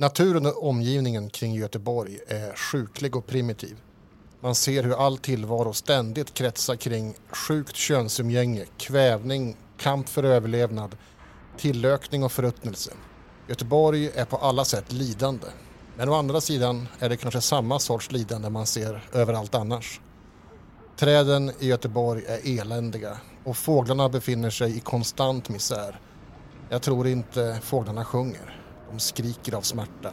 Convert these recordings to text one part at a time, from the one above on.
Naturen och omgivningen kring Göteborg är sjuklig och primitiv. Man ser hur all tillvaro ständigt kretsar kring sjukt könsumgänge, kvävning, kamp för överlevnad, tillökning och förruttnelse. Göteborg är på alla sätt lidande. Men å andra sidan är det kanske samma sorts lidande man ser överallt annars. Träden i Göteborg är eländiga och fåglarna befinner sig i konstant misär. Jag tror inte fåglarna sjunger. De skriker av smärta.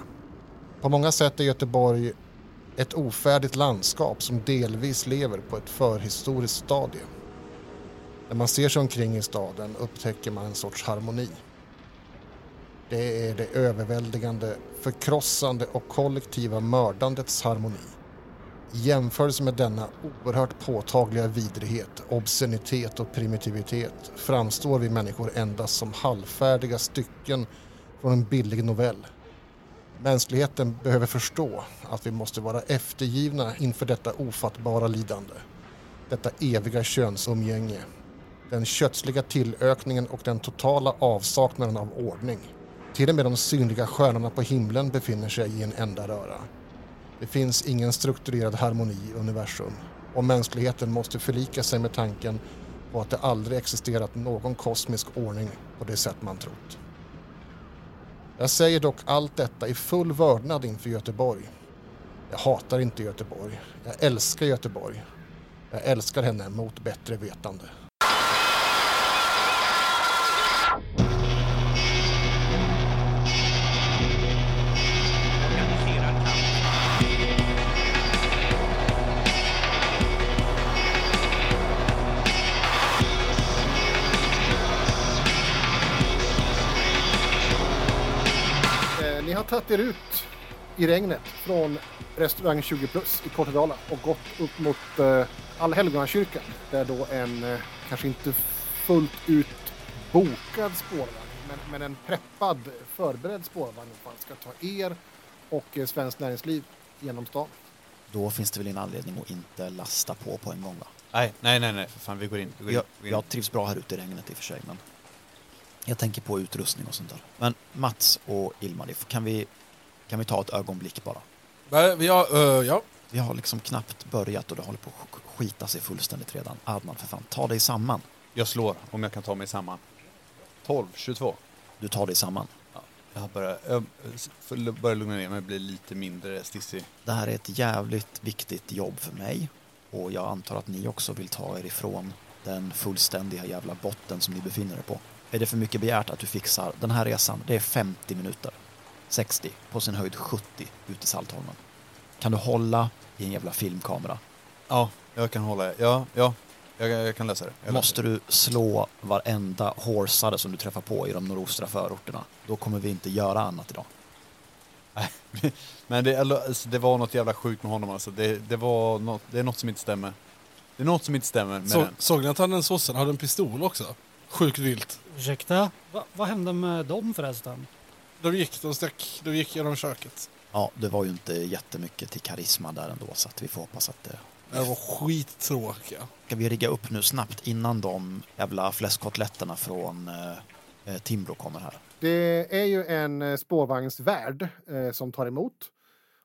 På många sätt är Göteborg ett ofärdigt landskap som delvis lever på ett förhistoriskt stadie. När man ser sig omkring i staden upptäcker man en sorts harmoni. Det är det överväldigande, förkrossande och kollektiva mördandets harmoni. I jämförelse med denna oerhört påtagliga vidrighet, obscenitet och primitivitet framstår vi människor endast som halvfärdiga stycken från en billig novell. Mänskligheten behöver förstå att vi måste vara eftergivna inför detta ofattbara lidande. Detta eviga könsumgänge. Den kötsliga tillökningen och den totala avsaknaden av ordning. Till och med de synliga stjärnorna på himlen befinner sig i en enda röra. Det finns ingen strukturerad harmoni i universum och mänskligheten måste förlika sig med tanken på att det aldrig existerat någon kosmisk ordning på det sätt man trott. Jag säger dock allt detta i full vördnad inför Göteborg. Jag hatar inte Göteborg. Jag älskar Göteborg. Jag älskar henne mot bättre vetande. Tagit er ut i regnet från restaurang 20 plus i Kortedala och gått upp mot eh, Allhelgonakyrkan där då en eh, kanske inte fullt ut bokad spårvagn men, men en preppad förberedd spårvagn ska ta er och eh, Svenskt Näringsliv genom stan. Då finns det väl ingen anledning att inte lasta på på en gång va? Nej, nej, nej, nej, för fan, vi går in. Vi går in. Jag, Vi går in. jag trivs bra här ute i regnet i och för sig men jag tänker på utrustning och sånt där. Men Mats och Ilmarif, kan vi, kan vi ta ett ögonblick bara? Va, vi har, eh, ja. Vi har liksom knappt börjat och det håller på att sk- skita sig fullständigt redan. Adnan, för fan, ta dig samman. Jag slår om jag kan ta mig samman. 12, 22. Du tar dig samman. Ja, jag börjar, jag får börja lugna ner mig och bli lite mindre stissig. Det här är ett jävligt viktigt jobb för mig och jag antar att ni också vill ta er ifrån den fullständiga jävla botten som ni befinner er på. Är det för mycket begärt att du fixar den här resan? Det är 50 minuter. 60, på sin höjd 70 ut i Saltholmen. Kan du hålla i en jävla filmkamera? Ja, jag kan hålla. Ja, ja. Jag, jag kan lösa det. Jag Måste du slå varenda horsare som du träffar på i de nordostra förorterna, då kommer vi inte göra annat idag. Men det, alltså, det var något jävla sjukt med honom alltså. Det, det, var något, det är något som inte stämmer. Det är något som inte stämmer med Så, den. såg ni att han den sossen hade en pistol också? Sjukt vilt. Ursäkta? Va, vad hände med dem förresten? De gick, de stack, de gick genom köket. Ja, det var ju inte jättemycket till karisma där ändå, så att vi får hoppas att det De var skittråkiga. Ska vi rigga upp nu snabbt innan de jävla fläskkotletterna från eh, eh, Timbro kommer här? Det är ju en eh, spårvagnsvärd eh, som tar emot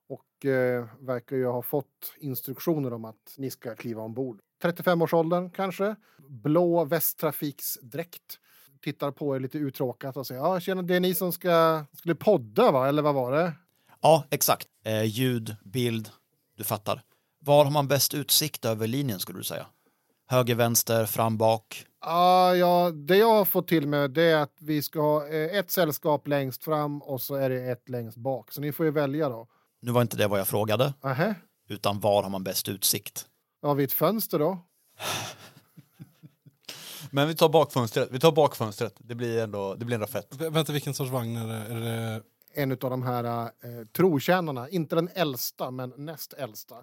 och eh, verkar ju ha fått instruktioner om att ni ska kliva ombord. 35-årsåldern kanske, blå västtrafiksdräkt. Tittar på er lite uttråkat och säger ja, tjena, det är ni som ska, skulle podda va, eller vad var det? Ja, exakt. Eh, ljud, bild, du fattar. Var har man bäst utsikt över linjen skulle du säga? Höger, vänster, fram, bak? Ah, ja, det jag har fått till med det är att vi ska ha eh, ett sällskap längst fram och så är det ett längst bak. Så ni får ju välja då. Nu var inte det vad jag frågade, Aha. utan var har man bäst utsikt? Ja, vid ett fönster då. Men vi tar bakfönstret. Vi tar bakfönstret. Det blir ändå, det blir ändå fett. Vä- Vänta, vilken sorts vagn är det? Är det En av de här eh, trotjänarna, inte den äldsta, men näst äldsta.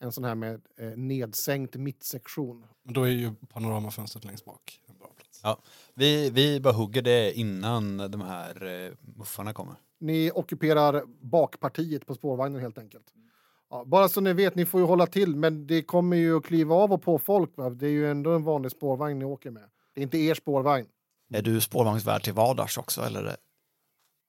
En sån här med eh, nedsänkt mittsektion. då är ju panoramafönstret längst bak. En bra plats. Ja. Vi, vi bara hugger det innan de här eh, muffarna kommer. Ni ockuperar bakpartiet på spårvagnen helt enkelt. Ja, bara så ni vet, ni får ju hålla till, men det kommer ju att kliva av och på folk. Va? Det är ju ändå en vanlig spårvagn ni åker med. Det är inte er spårvagn. Är du spårvagnsvärd till vardags också eller?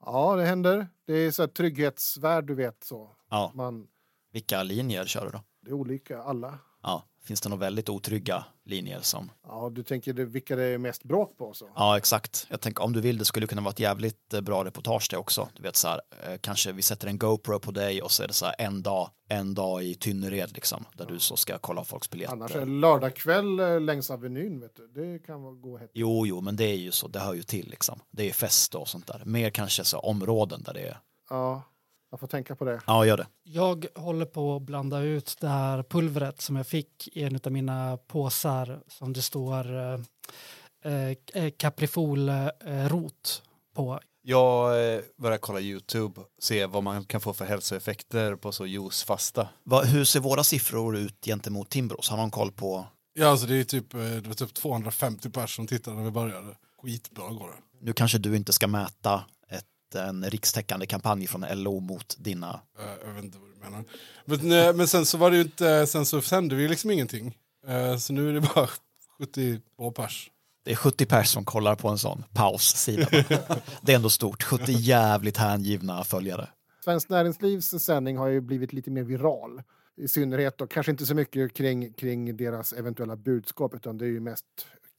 Ja, det händer. Det är så här trygghetsvärd, du vet så. Ja, Man, vilka linjer kör du då? det är olika, alla. Ja, finns det några väldigt otrygga linjer som... Ja, du tänker vilka det är mest bråk på så. Ja, exakt. Jag tänker om du vill, det skulle kunna vara ett jävligt eh, bra reportage det också. Du vet så här, eh, kanske vi sätter en GoPro på dig och så är det så här en dag, en dag i Tynnered liksom, där du så ska kolla folks biljetter. Annars är lördagkväll eh, längs Avenyn, vet du. Det kan vara gå hett. Jo, jo, men det är ju så, det hör ju till liksom. Det är fest och sånt där. Mer kanske så områden där det är... Ja, jag får tänka på det. Ja, gör det. Jag håller på att blanda ut det här pulvret som jag fick i en av mina påsar som det står eh, eh, kaprifolrot på. Jag eh, börjar kolla YouTube, se vad man kan få för hälsoeffekter på så juicefasta. Va, hur ser våra siffror ut gentemot Timbros? Har någon koll på? Ja, alltså det är typ, eh, det var typ 250 personer som tittade när vi började. Skitbra går det. Nu kanske du inte ska mäta en rikstäckande kampanj från LO mot dina... Eh, Jag vet inte vad du menar. Men, eh, men sen så var det ju inte, sen så sände vi liksom ingenting. Eh, Så nu är det bara 72 pers. Det är 70 personer som kollar på en sån paussida. det är ändå stort. 70 jävligt hängivna följare. Svenskt Näringslivs sändning har ju blivit lite mer viral. I synnerhet då, kanske inte så mycket kring, kring deras eventuella budskap utan det är ju mest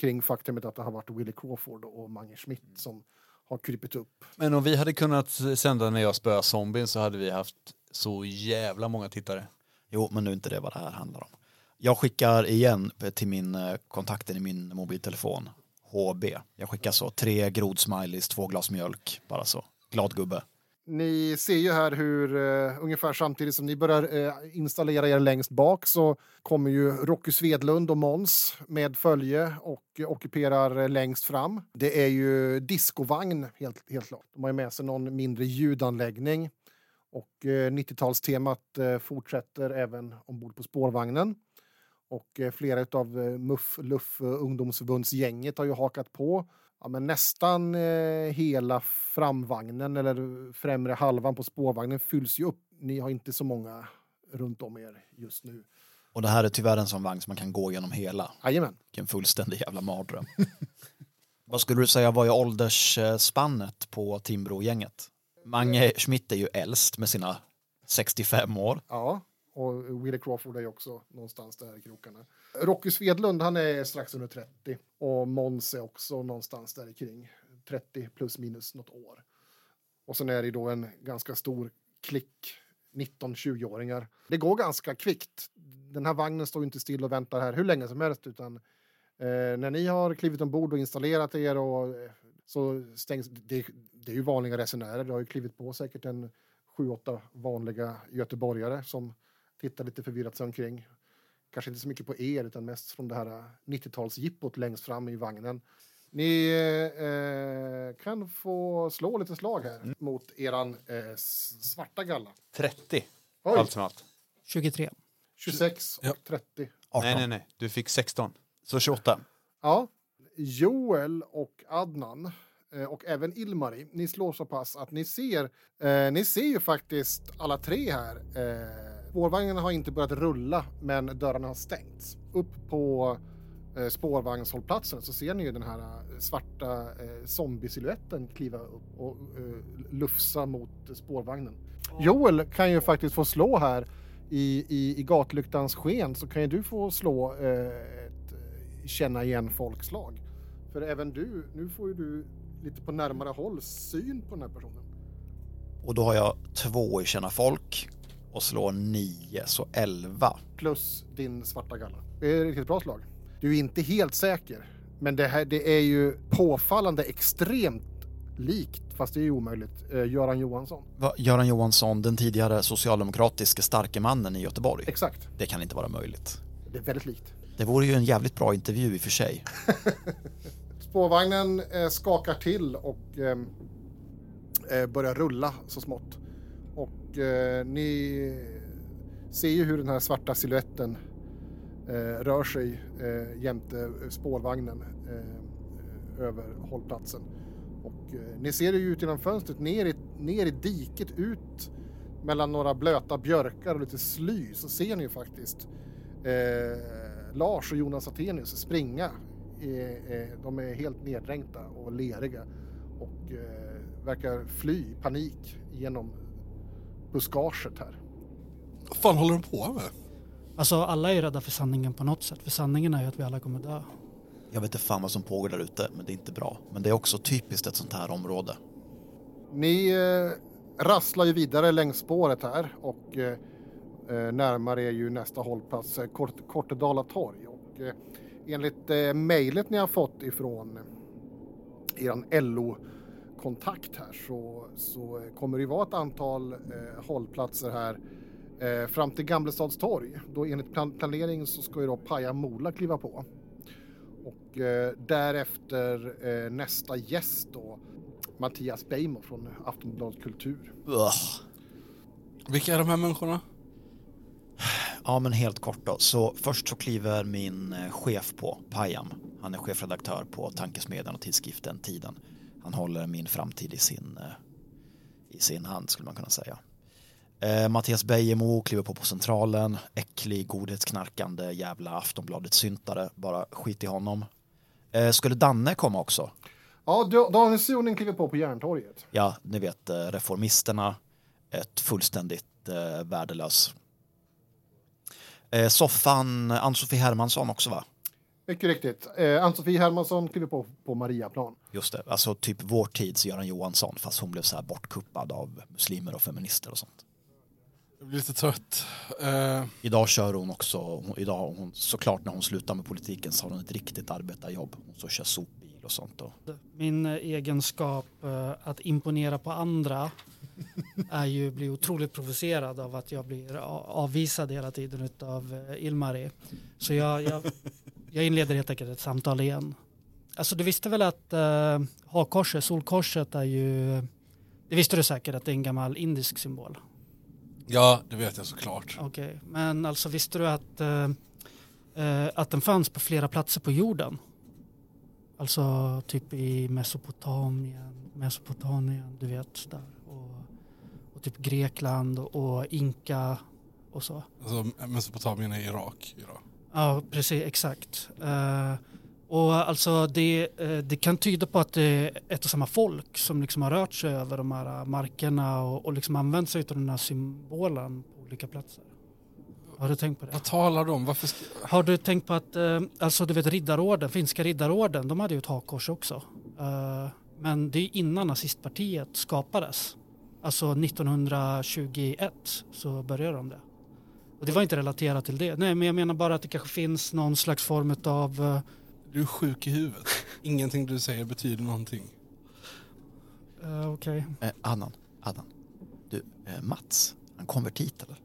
kring faktumet att det har varit Willie Crawford och Mange Schmidt som har krypit upp. Men om vi hade kunnat sända när jag spöar zombien så hade vi haft så jävla många tittare. Jo, men nu är inte det vad det här handlar om. Jag skickar igen till min eh, kontakten i min mobiltelefon, HB. Jag skickar så, tre grodsmileys, två glas mjölk, bara så. Glad gubbe. Ni ser ju här hur uh, ungefär samtidigt som ni börjar uh, installera er längst bak så kommer ju Rocky Svedlund och Måns med följe och uh, ockuperar uh, längst fram. Det är ju discovagn helt, helt klart. De har ju med sig någon mindre ljudanläggning och uh, 90-talstemat uh, fortsätter även ombord på spårvagnen. Och uh, flera av uh, Muff Luff uh, ungdomsförbundsgänget har ju hakat på ja, men nästan eh, hela framvagnen eller främre halvan på spårvagnen fylls ju upp. Ni har inte så många runt om er just nu. Och det här är tyvärr en sån vagn som man kan gå genom hela. Jajamän. Vilken fullständig jävla mardröm. Vad skulle du säga var ju åldersspannet på Timbro-gänget? Mange Schmidt är ju äldst med sina 65 år. Ja, och Willie Crawford är ju också någonstans där i krokarna. Rocky Svedlund, han är strax under 30 och Måns är också någonstans där kring 30 plus minus något år. Och sen är det då en ganska stor klick 19-20-åringar. Det går ganska kvickt. Den här vagnen står ju inte still och väntar här hur länge som helst utan eh, när ni har klivit ombord och installerat er och eh, så stängs det. Det är ju vanliga resenärer. Det har ju klivit på säkert en 7-8 vanliga göteborgare som tittar lite förvirrat sig omkring. Kanske inte så mycket på er utan mest från det här 90-talsjippot längst fram i vagnen. Ni eh, kan få slå lite slag här mot eran eh, svarta galla. 30, Oj, allt som allt. 23. 26 och Ja. 30. 18. Nej, nej, nej. Du fick 16. Så 28. Ja, Joel och Adnan eh, och även Ilmari, ni slår så pass att ni ser, eh, ni ser ju faktiskt alla tre här. Eh, spårvagnarna har inte börjat rulla, men dörrarna har stängts. Upp på eh, spårvagnshållplatsen så ser ni ju den här eh, svarta eh, zombie-siluetten kliva upp och eh, lufsa mot spårvagnen. Joel kan ju faktiskt få slå här i, i, i gatlyktans sken så kan ju du få slå eh, ett eh, känna igen folkslag. För även du, nu får ju du lite på närmare håll syn på den här personen. Och då har jag två i känna folk och slår nio, så elva. Plus din svarta galla. Det är ett riktigt bra slag. Du är inte helt säker. Men det här det är ju påfallande extremt likt, fast det är ju omöjligt, eh, Göran Johansson. Va, Göran Johansson, den tidigare socialdemokratiske starke mannen i Göteborg. Exakt. Det kan inte vara möjligt. Det är väldigt likt. Det vore ju en jävligt bra intervju i och för sig. Spårvagnen eh, skakar till och ehm, eh, börjar rulla så smått. Och eh, ni ser ju hur den här svarta siluetten eh, rör sig eh, jämte eh, spårvagnen eh, över hållplatsen. Och eh, ni ser det ju ut genom fönstret ner i, ner i diket ut mellan några blöta björkar och lite sly så ser ni ju faktiskt eh, Lars och Jonas Attenius springa. Eh, eh, de är helt neddränkta och leriga och eh, verkar fly i panik genom buskaget här. Vad fan håller de på med? Alltså alla är rädda för sanningen på något sätt. För sanningen är ju att vi alla kommer dö. Jag vet inte fan vad som pågår där ute, men det är inte bra. Men det är också typiskt ett sånt här område. Ni eh, rasslar ju vidare längs spåret här och eh, eh, närmare är ju nästa hållplats eh, Kort, Kortedala torg. Och, eh, enligt eh, mejlet ni har fått ifrån eh, er LO-kontakt här så, så kommer det vara ett antal eh, hållplatser här eh, fram till Gamlestads torg. Då enligt plan planering så ska ju då Paja Mola kliva på. Och eh, därefter eh, nästa gäst då Mattias Beijmo från Aftonbladet Kultur. Ugh. Vilka är de här människorna? Ja, men helt kort då. Så först så kliver min eh, chef på, Payam. Han är chefredaktör på Tankesmedjan och tidskriften Tiden. Han håller min framtid i sin, eh, i sin hand skulle man kunna säga. Eh, Mattias Bejemo kliver på på Centralen. Äcklig, godhetsknarkande jävla Aftonbladet-syntare. Bara skit i honom. Eh, skulle Danne komma också? Ja, Da- Daniel Suhonen kliver på på Järntorget. Ja, ni vet eh, Reformisterna. Ett fullständigt eh, värdelös. Eh, soffan, Ann-Sofie Hermansson också va? Mycket riktigt. Eh, Ann-Sofie Hermansson kliver på på Mariaplan. Just det, alltså typ vår tids Göran Johansson fast hon blev så här bortkuppad av muslimer och feminister och sånt. Jag blir lite trött. Eh, Idag kör hon också, hon, idag hon, såklart när hon slutar med politiken så har hon ett riktigt arbetarjobb. Hon så kör sopbil och sånt. Och, Min eh, egenskap eh, att imponera på andra är ju bli otroligt provocerad av att jag blir avvisad hela tiden av Ilmari. Så jag, jag, jag inleder helt enkelt ett samtal igen. Alltså du visste väl att uh, hakkorset, solkorset är ju, det visste du säkert att det är en gammal indisk symbol? ja, det vet jag såklart. Okej, men alltså visste du att, eh, eh, att den fanns på flera platser på jorden? Alltså typ i Mesopotamien, Mesopotamien, du vet där. Och, och typ Grekland och, och Inka och så. Alltså, Mesopotamien är Irak idag. Ja, precis, exakt. Eh, och alltså det, eh, det kan tyda på att det är ett och samma folk som liksom har rört sig över de här markerna och, och liksom använt sig av den här symbolen på olika platser. Har du tänkt på det? Vad talar de om? Varför Har du tänkt på att, eh, alltså du vet riddarorden, finska riddarorden, de hade ju ett hakkors också. Men det är innan nazistpartiet skapades. Alltså 1921 så började de det. Och det var inte relaterat till det. Nej, men jag menar bara att det kanske finns någon slags form av... Uh, Du är sjuk i huvudet. Ingenting du säger betyder någonting. uh, Okej. eh, Adnan, Adnan. Du, eh, Mats, han konvertit eller?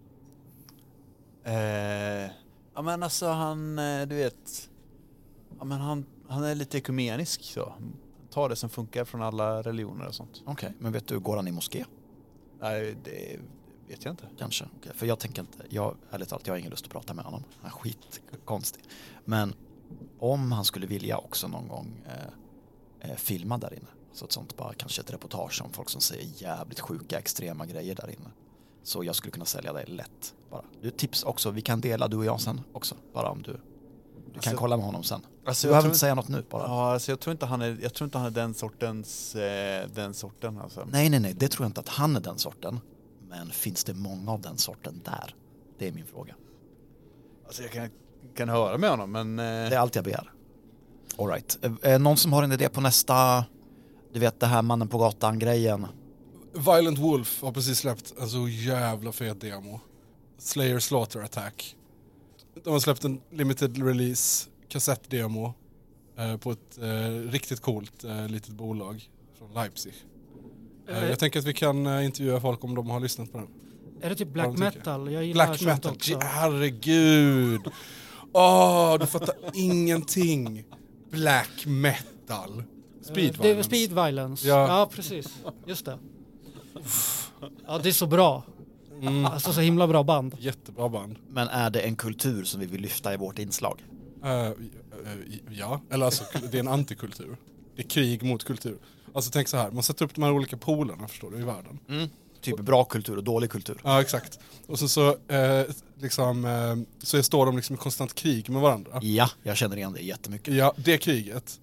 Eh, ja men alltså han, eh, du vet, ja men han, han är lite ekumenisk så. Ta det som funkar från alla religioner och sånt. Okej, men vet du, går han i moské? Nej, det vet jag inte. Kanske. Okej, För jag tänker inte, jag, ärligt talat, jag har ingen lust att prata med honom. Han är skitkonstig. Men om han skulle vilja också någon gång eh, eh, filma där inne. Så ett sånt bara kanske ett reportage om folk som säger jävligt sjuka, extrema grejer där inne. Så jag skulle kunna sälja dig lätt. Bara. Du tips också, vi kan dela du och jag sen också. Bara om du, du kan Alltså- kolla med honom sen. Alltså, Du behöver inte säga något nu bara. Ja, alltså jag tror inte han är, jag tror inte han är den sortens, eh, den sorten alltså. Nej, nej, nej, det tror jag inte att han är den sorten. Men finns det många av den sorten där? Det är min fråga. Alltså jag kan, kan höra med honom men... Eh, Det är allt jag begär. All right. Eh, eh, någon som har en idé på nästa, du vet det här mannen på gatan-grejen. Violent Wolf har precis släppt en så jävla fet demo. Slayer Slaughter Attack. De har släppt en limited release kassettdemo eh, på ett eh, riktigt coolt eh, litet bolag från Leipzig. Eh, jag tänker att vi kan eh, intervjua folk om de har lyssnat på den. Är det typ black de metal? Jag gillar Black metal, också. herregud! Åh, du fattar ingenting. Black metal. Speed Eh, Det är violence. speed violence. Ja. Ja. precis. Just det. Ja, det är så bra. Mm. Alltså så himla bra band. Jättebra band. Men är det en kultur som vi vill lyfta i vårt inslag? Eh, eh, ja, eller alltså det är en antikultur. Det är krig mot kultur. Alltså tänk så här, man sätter upp de här olika polerna förstår du i världen. Typ bra kultur och dålig kultur. Ja exakt. Och sen så, eh, liksom, eh, så står de liksom i konstant krig med varandra. Ja, jag känner igen det jättemycket. Ja, det kriget,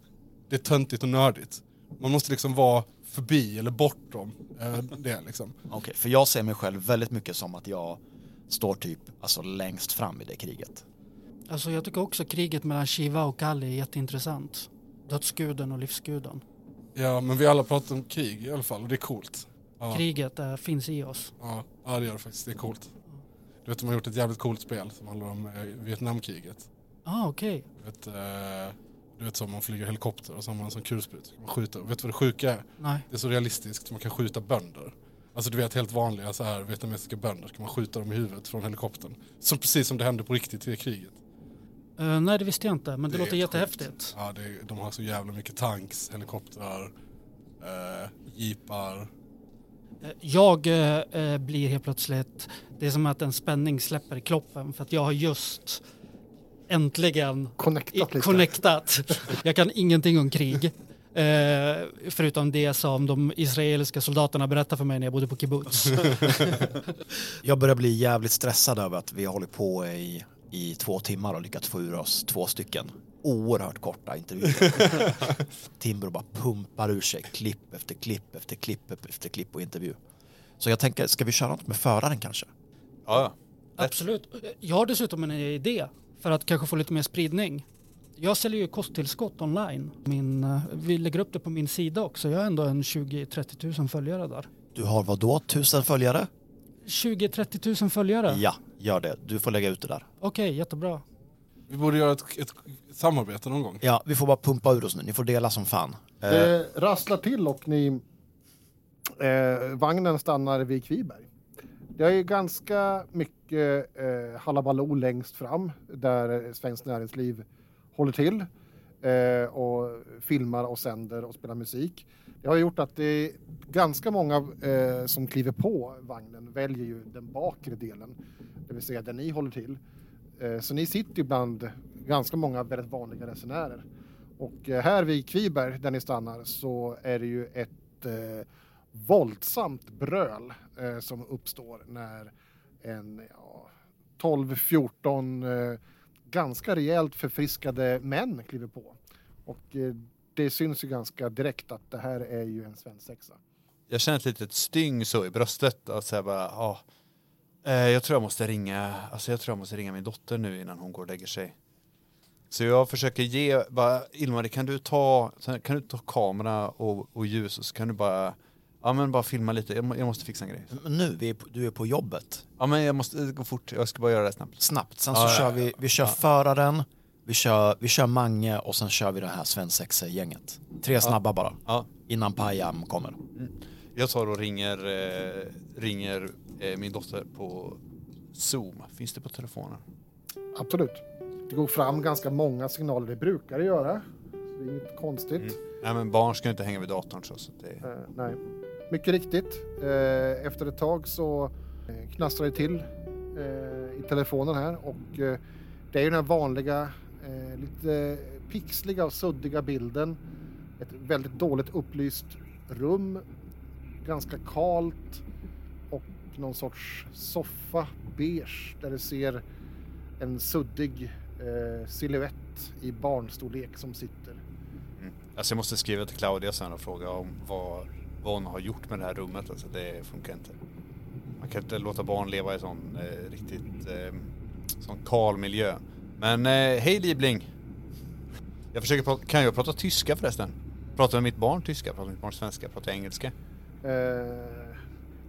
det är töntigt och nördigt. Man måste liksom vara förbi eller bortom eh, det liksom. Okej, för jag ser mig själv väldigt mycket som att jag står typ alltså längst fram i det kriget. Alltså jag tycker också kriget mellan Shiva och Kali är jätteintressant. Dödsguden och livsguden. Ja, men vi alla pratar om krig i alla fall och det är coolt. Ja, Kriget eh, finns i oss. ja, ja det gör det faktiskt. Det är coolt. Du vet, de har gjort ett jävligt coolt spel som handlar om eh, Vietnamkriget. Ah, okej. Du vet, eh, du vet som man flyger helikopter och så har man en sån kulspruta. Man skjuter. Vet du vad det sjuka är? Nej. Det är så realistiskt så man kan skjuta bönder. Alltså du vet helt vanliga så här vietnamesiska bönder kan man skjuta dem i huvudet från helikoptern. Som precis som det hände på riktigt i kriget. Eh, nej, det visste jag inte, men det, Det låter jättehäftigt. Ja, det är, de har så jävla mycket tanks, helikoptrar, eh, jeepar. Eh, Jag eh, blir helt plötsligt, det är som att en spänning släpper i kroppen för att jag har just äntligen i- Connectat lite. connectat. Jag kan ingenting om krig. Eh, förutom det som de israeliska soldaterna berättade för mig när jag bodde på kibbutz. Jag börjar bli jävligt stressad över att vi har hållit på i, i två timmar och lyckats få ur oss två stycken oerhört korta intervjuer. Timbro bara pumpar ur sig klipp efter klipp efter klipp efter klipp och intervju. Så jag tänker, ska vi köra något med föraren kanske? Ja. Absolut. Jag har dessutom en idé för att kanske få lite mer spridning. Jag säljer ju kosttillskott online. Min, eh, vi lägger upp det på min sida också. Jag har ändå en 20-30 000 följare där. Du har vad då? Tusen följare? 20-30 000 följare? Ja, gör det. Du får lägga ut det där. Okej, jättebra. Vi borde göra ett, ett samarbete någon gång. Ja, vi får bara pumpa ur oss nu. Ni får dela som fan. Eh, Det rasslar till och ni... Eh, vagnen stannar vid Kviberg. Det är ju ganska mycket eh, halabaloo längst fram där Svenskt Näringsliv håller till eh, och filmar och sänder och spelar musik. Det har gjort att det är ganska många eh, som kliver på vagnen väljer ju den bakre delen, det vill säga där ni håller till. Eh, så ni sitter ju bland ganska många väldigt vanliga resenärer. Och eh, här vid Kviberg, där ni stannar, så är det ju ett eh, våldsamt bröl eh, som uppstår när en ja, 12-14 eh, ganska rejält förfriskade män kliver på. Och eh, det syns ju ganska direkt att det här är ju en svensexa. Jag känner ett litet styng så i bröstet. Att säga bara, ja. Eh, jag tror jag måste ringa, alltså jag tror jag måste ringa min dotter nu innan hon går och lägger sig. Så jag försöker ge, bara, Ilmari kan du ta, kan du ta kamera och, och ljus och så kan du bara, ja men bara filma lite, jag, må, jag måste fixa en grej. Men nu, vi är på, du är på jobbet. Ja men jag måste gå fort, jag ska bara göra det snabbt. Snabbt. Sen så ja, kör ja, vi, vi kör ja. föraren, vi kör, vi kör Mange och sen kör vi det här svensexa-gänget. Tre snabba bara, Ja, innan Pajam kommer. jag tar och ringer, eh, ringer eh, min dotter på Zoom. Finns det på telefonen? Absolut. Det går fram ganska många signaler, det brukar det göra. Så det är inget konstigt. Mm. Nej men barn ska inte hänga vid datorn så, så det... Eh, nej. Mycket riktigt. Eh, efter ett tag så eh, knastrar det till eh, i telefonen här och eh, det är ju den här vanliga eh, lite pixliga och suddiga bilden. Ett väldigt dåligt upplyst rum, ganska kalt och någon sorts soffa, beige, där du ser en suddig eh, silhuett i barnstorlek som sitter. Mm. Alltså jag måste skriva till Claudia sen och fråga om vad, vad hon har gjort med det här rummet. Alltså det funkar inte. Man kan inte låta barn leva i sån eh, riktigt eh, sån kal miljö. Men eh, hej Liebling! Jag försöker prata, kan jag prata tyska förresten? Pratar med mitt barn tyska? Pratar med mitt barn svenska? Pratar jag engelska? Eh,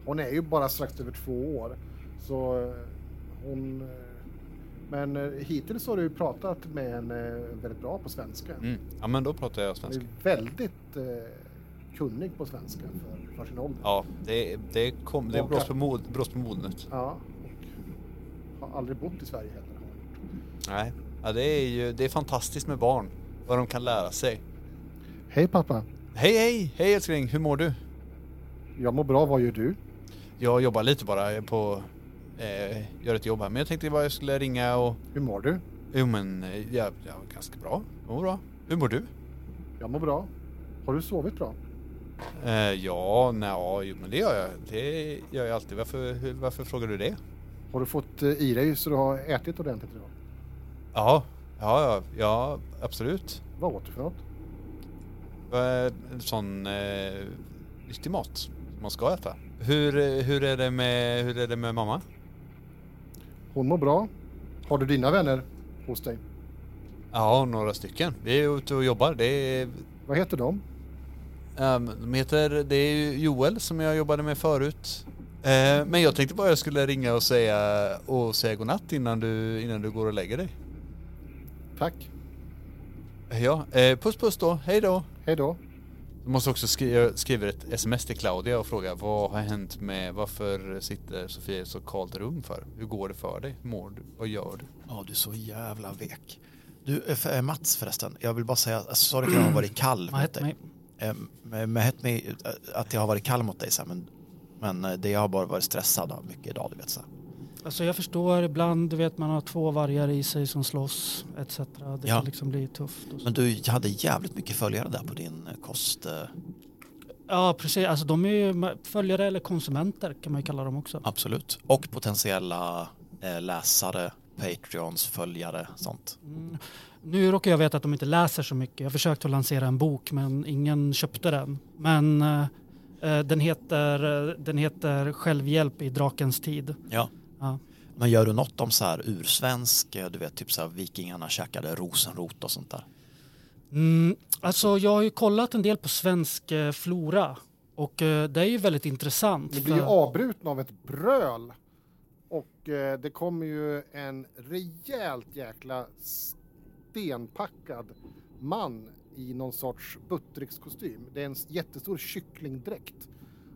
hon är ju bara strax över två år. Så eh, hon... Eh, men eh, hittills har du pratat med henne väldigt bra på svenska. Mm. Ja men då pratar jag Hon svenska. är väldigt eh, kunnig på svenska för, för sin ålder. Ja, det, det, kom, det blåst på, mod, blåst på modnet. Ja, och har aldrig bott i Sverige heller. Nej, ja, det är ju det är fantastiskt med barn. Vad de kan lära sig. Hej pappa, Hej hej! Hej älskling, hur mår du? jag mår bra, vad gör du? Jag jobbar lite bara är på, eh, gör ett jobb här. Men jag tänkte bara jag skulle ringa och, Hur mår du? jo men jag, jag var ganska bra. Jag mår bra. Hur mår du? Jag mår bra. Har du sovit bra? Eh, ja, nej, jo, men det gör jag. Det gör jag alltid. Varför, varför frågar du det? Har du fått eh, i dig så du har ätit ordentligt idag? Ja, ja, ja, absolut. Vad åt du för något? Eh, En sån eh, nyttig mat som man ska äta. Hur, hur, är det med, hur är det med mamma? Hon mår bra. Har du dina vänner hos dig? Ja, några stycken. Vi är ute och jobbar. Det är, Vad heter de? ehm, de heter, det är Joel som jag jobbade med förut. Eh, men jag tänkte bara jag skulle ringa och säga, och säga godnatt innan du, innan du går och lägger dig. Tack. Ja, eh, puss puss då. Hej då. Hej då. Du måste också skriva, skriva ett sms till Claudia och fråga vad har hänt med, varför sitter Sofia i ett så kallt rum för? Hur går det för dig? Hur mår du? Vad gör du? Ja, du är så jävla vek. Du, eh, för- eh, Mats förresten, jag vill bara säga, alltså, sorry att jag har varit kall mot dig. Eh, Med, eh, att jag har varit kall mot dig, så här, men, men eh, det jag har bara varit stressad av mycket idag, du vet. Så. Alltså jag förstår, ibland du vet man har två vargar i sig som slåss etc. Det Ja. kan liksom bli tufft. Men du hade jävligt mycket följare där på din eh, kost. eh, Ja precis, alltså de är ju följare eller konsumenter kan man ju kalla dem också. Absolut. Och potentiella eh, läsare, Patreons, följare, sånt. Mm. Nu råkar jag veta att de inte läser så mycket. Jag försökte lansera en bok men ingen köpte den. Men eh, den, heter, den heter Självhjälp i drakens tid. Ja. Ja. Men gör du något om så här ursvensk, eh, du vet typ så här vikingarna käkade rosenrot och sånt där? Mm, alltså jag har ju kollat en del på svensk eh, flora och eh, det är ju väldigt intressant. Ni blir ju för- avbrutna av ett bröl. Och eh, det kommer ju en rejält jäkla stenpackad man i någon sorts buttrickskostym. Det är en jättestor kycklingdräkt.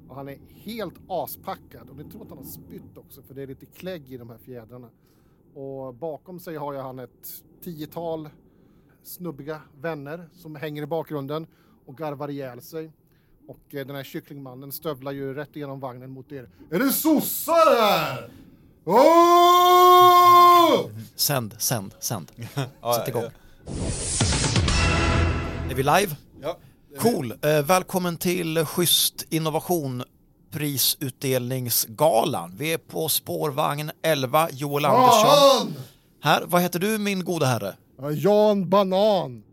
Och han är helt aspackad. Och ni tror att han har spytt också för det är lite klägg i de här fjädrarna. Och bakom sig har jag han ett tiotal snubbiga vänner som hänger i bakgrunden och garvar ihjäl sig. Och eh, den här kycklingmannen stövlar ju rätt igenom vagnen mot er. Är det sossar här? Åh! Sänd, sänd, sänd. Sätt igång. Är vi live? Cool. Eh, välkommen till Schysst Innovation prisutdelningsgalan. Vi är på spårvagn 11, Joel Andersson. Här, vad heter du min goda herre? Ja, Jan Banan.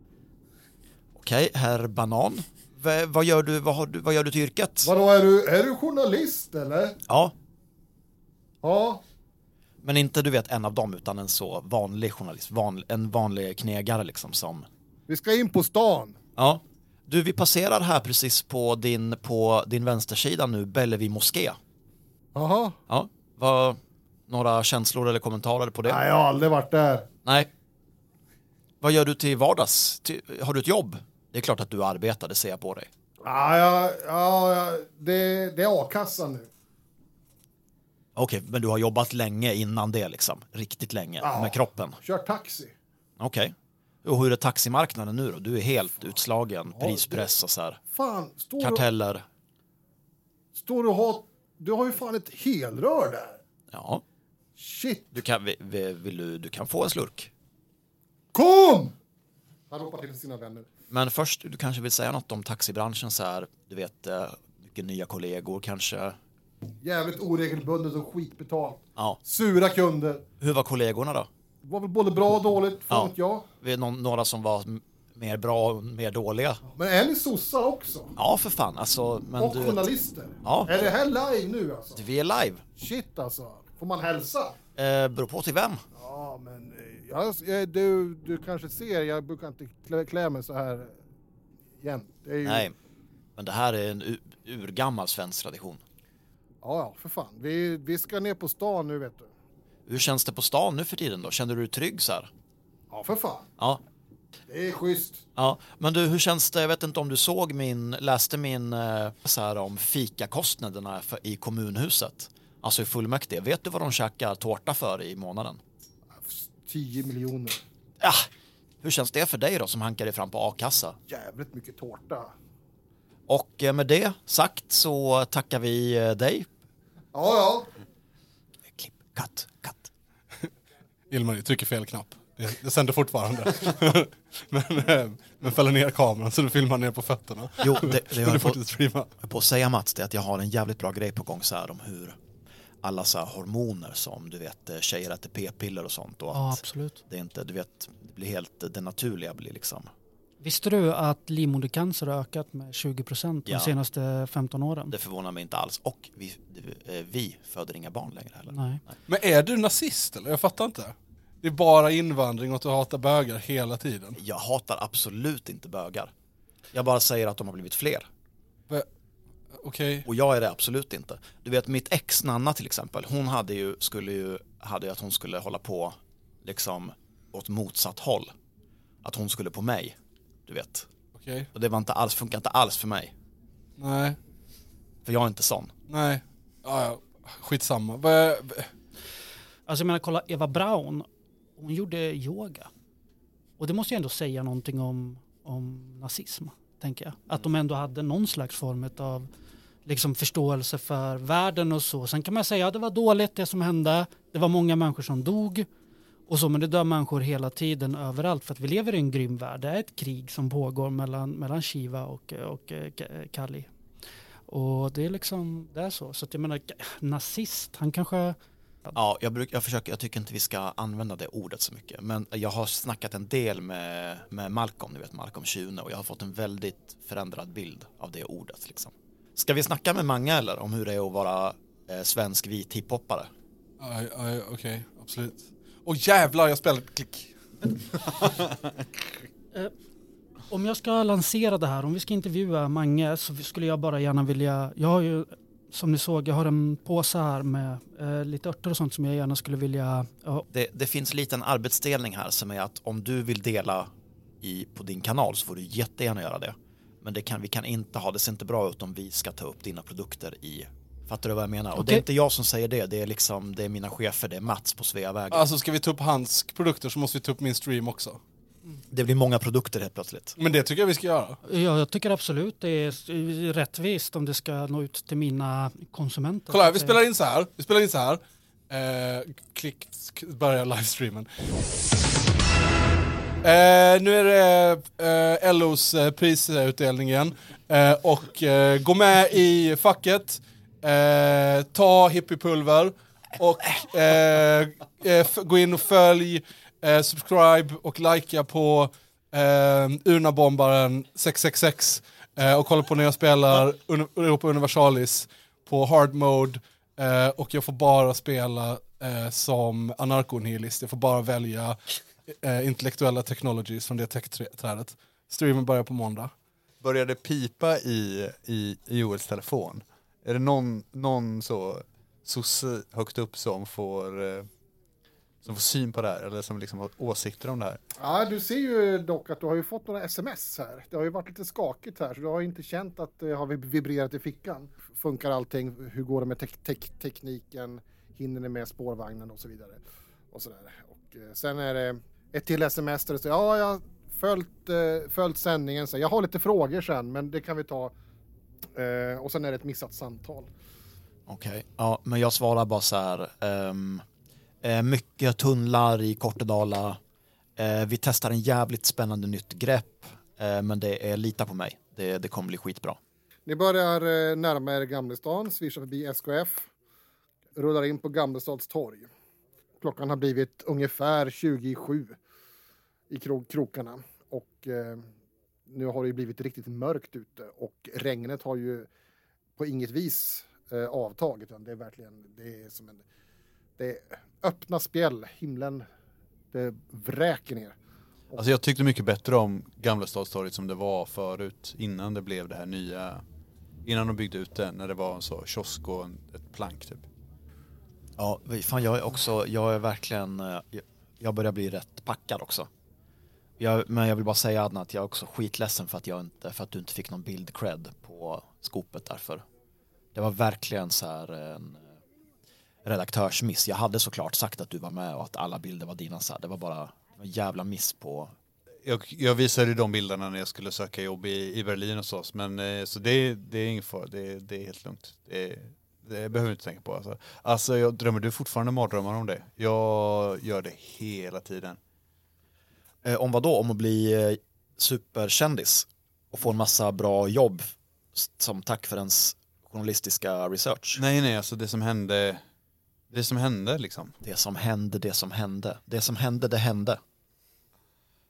Okej, herr Banan. V- vad, gör du, vad, har du, vad gör du till yrket? Vadå, är du, är du journalist eller? Ja, Ja. men inte du vet en av dem utan en så vanlig journalist, van, en vanlig knegare liksom som Vi ska in på stan. Ja. Du, vi passerar här precis på din, på din vänstersida nu, Bellevue moské. Jaha. Ja. Vad, några känslor eller kommentarer på det? Nej, jag har aldrig varit där. Nej. Vad gör du till vardags? Har du ett jobb? Det är klart att du arbetar, det ser jag på dig. Ja, ja, ja, ja det, det är a-kassan nu. Okej, men du har jobbat länge innan det liksom? Riktigt länge Ja. med kroppen? Kör taxi. Okej. Och hur är taximarknaden nu då? Du är helt utslagen, prispress och så här. Fan, står du, Karteller. står du har... Du har ju fan ett helrör där. Ja, Shit. du kan, vill, vill du, du kan få en slurk. Kom! Han ropar till sina vänner. Men först, du kanske vill säga något om taxibranschen så här, du vet, eh, mycket nya kollegor kanske. Jävligt oregelbundet och skitbetalt. Ja. Sura kunder. Hur var kollegorna då? Var väl både bra och dåligt, fan Ja. jag. Någon, några som var mer bra och mer dåliga? Men är ni sossar också? Ja, för fan. Alltså, men och du journalister? Ja. Är det här live nu alltså? vi är live. Shit alltså. Får man hälsa? Eh, beror på till vem. Ja, men eh, jag, jag, du, du kanske ser, jag brukar inte klä, klä mig så här jämt. Ju, Nej, men det här är en urgammal svensk tradition. Ja, ja, för fan. Vi, vi ska ner på stan nu vet du. Hur känns det på stan nu för tiden då? Känner du dig trygg så här? Ja, för fan. Ja. Det är schysst. Ja, men du, hur känns det? Jag vet inte om du såg min, läste min eh, så här om fikakostnaderna för, i kommunhuset. Alltså i fullmäktige. Vet du vad de käkar tårta för i månaden? 10 miljoner. Ja, hur känns det för dig då som hankar dig fram på a-kassa? Jävligt mycket tårta. Och eh, med det sagt så tackar vi eh, dig. Ja, ja. Klipp, cut, cut. Ilmar trycker fel knapp. Det, det sänder fortfarande. men, eh, men fäller ner kameran så du filmar ner på fötterna. Jo, det, det jag på, jag höll på att säga Mats, det är att jag har en jävligt bra grej på gång så här om hur alla så här hormoner som du vet eh, tjejer äter p-piller och sånt och Ja att absolut. det är inte, du vet, det blir helt, det naturliga blir liksom Visste du att livmodercancer har ökat med 20 procent de Ja. senaste 15 åren? Det förvånar mig inte alls. Och vi, eh, vi föder inga barn längre heller. Nej. Men är du nazist eller? Jag fattar inte. Det är bara invandring och att du hatar bögar hela tiden. Jag hatar absolut inte bögar. Jag bara säger att de har blivit fler. Okej. Och jag är det absolut inte. Du vet mitt ex Nanna till exempel, hon hade ju, skulle ju, hade ju att hon skulle hålla på liksom åt motsatt håll. Att hon skulle på mig, du vet. Okej. Och det var inte alls, funkar inte alls för mig. Nej. För jag är inte sån. Nej. Ja, ja. Skitsamma. Vad- Alltså jag menar, kolla Eva Braun, hon gjorde yoga. Och det måste ju ändå säga någonting om, om nazism, tänker jag. Att de ändå hade någon slags form av liksom förståelse för världen och så. Sen kan man säga att det var dåligt det som hände. Det var många människor som dog. Och så, men det dör människor hela tiden överallt för att vi lever i en grym värld. Det är ett krig som pågår mellan, mellan Shiva och, och eh, Kali. Och det är liksom, det är så. Så att jag menar, nazist, han kanske Ja, jag, bruk, jag, försöker, jag tycker inte vi ska använda det ordet så mycket. Men jag har snackat en del med, med Malcolm, ni vet Malcolm Schune och jag har fått en väldigt förändrad bild av det ordet. Liksom. Ska vi snacka med Mange eller om hur det är att vara eh, svensk vit hiphoppare? Ja, ja, Okej, absolut. Och jävlar, jag spelade klick. Om jag ska lansera det här, om vi ska intervjua Mange så skulle jag bara gärna vilja, jag har ju som ni såg, jag har en påse här med eh, lite örter och sånt som jag gärna skulle vilja, ja, Det, det finns lite en arbetsdelning här som är att om du vill dela i, på din kanal så får du jättegärna göra det. Men det kan, vi kan inte ha, det ser inte bra ut om vi ska ta upp dina produkter i Fattar du vad jag menar? Och det är inte jag som säger det, det är liksom, det är mina chefer, det är Mats på Sveavägen. Alltså ska vi ta upp hans produkter så måste vi ta upp min stream också. Det blir många produkter helt plötsligt. Men det tycker jag vi ska göra. ja, jag tycker absolut det är rättvist om det ska nå ut till mina konsumenter. Kolla här, vi spelar in så här. Vi spelar in så här. Eh, klick, börja livestreamen. Eh, nu är det eh, LOs eh, prisutdelning igen. Eh, och eh, gå med i facket. Eh, ta hippiepulver. Och gå in och följ, eh, subscribe och likea på eh, Urnabombaren 666. Eh, och kolla på när jag spelar Un- Europa Universalis på hard mode. Eh, och jag får bara spela eh, som anarkonihilist. Jag får bara välja eh, intellektuella technologies från det tech-trädet. Streamen börjar på måndag. Börjar det pipa i, i, i Joels telefon? Är det någon, någon så sosse högt upp som får, eh, som får syn på det här eller som liksom har åsikter om det här? Ja, du ser ju dock att du har ju fått några sms här. Det har ju varit lite skakigt här, så du har ju inte känt att det har vibrerat i fickan. Funkar allting? Hur går det med tek- tek- tekniken? Hinner ni med spårvagnen och så vidare? Och så där. Och eh, sen är det ett till sms där det står ja, jag har följt, eh, följt sändningen. Så jag har lite frågor sen, men det kan vi ta. Eh, och sen är det ett missat samtal. Okej, ja, men jag svarar bara så här. eh, Eh, mycket tunnlar i Kortedala. Eh, vi testar en jävligt spännande nytt grepp. Eh, men det är lita på mig. Det, det kommer bli skitbra. Ni börjar närma er Gamlestan, svischar förbi SKF, rullar in på Gamlestads torg. Klockan har blivit ungefär 27 i kro- krokarna och eh, nu har det ju blivit riktigt mörkt ute och regnet har ju på inget vis eh, avtagit. Det är verkligen, det är som en, det är öppna spjäll, himlen, det vräker ner. Alltså jag tyckte mycket bättre om Gamla Stadstorget som det var förut innan det blev det här nya, innan de byggde ut det, när det var en så kiosk och en, ett plank typ. Ja, fan jag är också, jag är verkligen, eh, jag- börjar bli rätt packad också. Jag, men jag vill bara säga Adnan att jag är också skitledsen för att, jag inte, för att du inte fick någon bild cred på skopet därför. Det var verkligen så här en redaktörsmiss. Jag hade såklart sagt att du var med och att alla bilder var dina. Så. Det var bara en jävla miss på... Jag, jag visade de bilderna när jag skulle söka jobb i, i Berlin hos oss, men eh, så det, det är ingen fara, det, det är helt lugnt. Det, det behöver du inte tänka på. Alltså. alltså jag drömmer du fortfarande mardrömmar om det? Jag gör det hela tiden. Eh, om vad då? Om att bli eh, superkändis och få en massa bra jobb som tack för ens journalistiska research. Nej, nej, alltså det som hände, det som hände liksom. Det som hände, det som hände. Det som hände, det hände.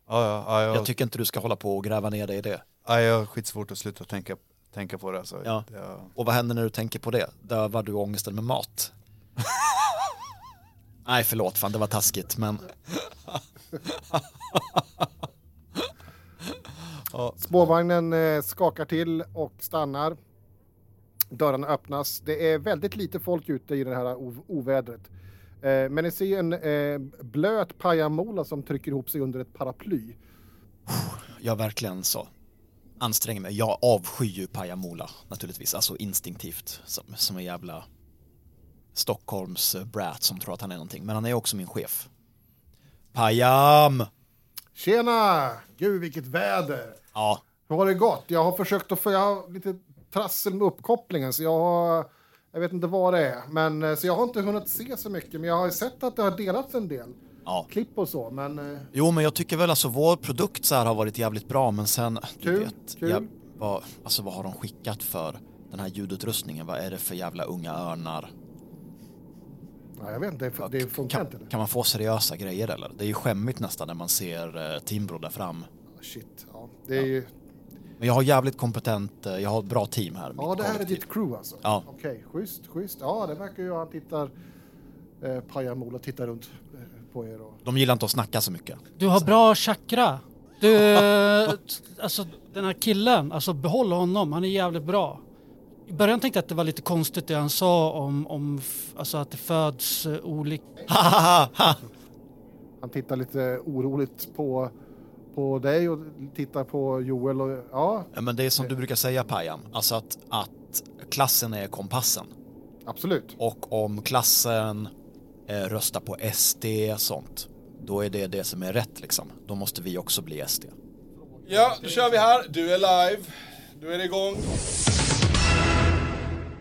Ja, ja, ja, jag, Jag tycker inte du ska hålla på och gräva ner dig i det. ja, jag har skitsvårt att sluta tänka, tänka på det. Alltså. Ja. Jag, Och vad händer när du tänker på det? Dövar du ångesten med mat? Nej, förlåt, fan det var taskigt, men Spårvagnen eh, skakar till och stannar. Dörrarna öppnas. Det är väldigt lite folk ute i det här ovädret. Eh, men ni ser en eh, blöt pajamola som trycker ihop sig under ett paraply. jag verkligen så anstränger mig. Jag avskyr ju Pajamola naturligtvis, alltså instinktivt som, som en jävla Stockholms eh, brat som tror att han är någonting. Men han är också min chef. Pajam! Tjena! Gud vilket väder! Ja, Hur har det gått? Jag har försökt att få, jag har lite trassel med uppkopplingen så jag har, jag vet inte vad det är. Men, eh, så jag har inte hunnit se så mycket men jag har sett att det har delats en del ja. klipp och så men eh, Jo, men jag tycker väl alltså vår produkt så här har varit jävligt bra, men sen, du Kul, vet, kul. Jag, vad, alltså vad har de skickat för den här ljudutrustningen? Vad är det för jävla unga örnar? ja, jag vet inte, det, det funkar Kan, inte. kan man få seriösa grejer eller? Det är ju skämmigt nästan när man ser eh, Timbro där fram. Shit, ja. Det är ju, Men jag har jävligt kompetent, eh, jag har ett bra team här. ja det här är ditt crew alltså? Ja. Okej, schysst, schysst. Ja det verkar ju han tittar, eh, Pajamola tittar runt eh, på er och De gillar inte att snacka så mycket. Du har bra chakra. Du, alltså den här killen, alltså behåll honom, han är jävligt bra. I början tänkte jag att det var lite konstigt det han sa om, om alltså att det föds uh, olika... han tittar lite oroligt på, på dig och tittar på Joel och ja, men det är som du brukar säga Pajam, alltså att, att klassen är kompassen. absolut. Och om klassen eh, röstar på SD sånt, då är det det som är rätt liksom. Då måste vi också bli SD. Ja, då kör vi här. Du är live. Du är det igång.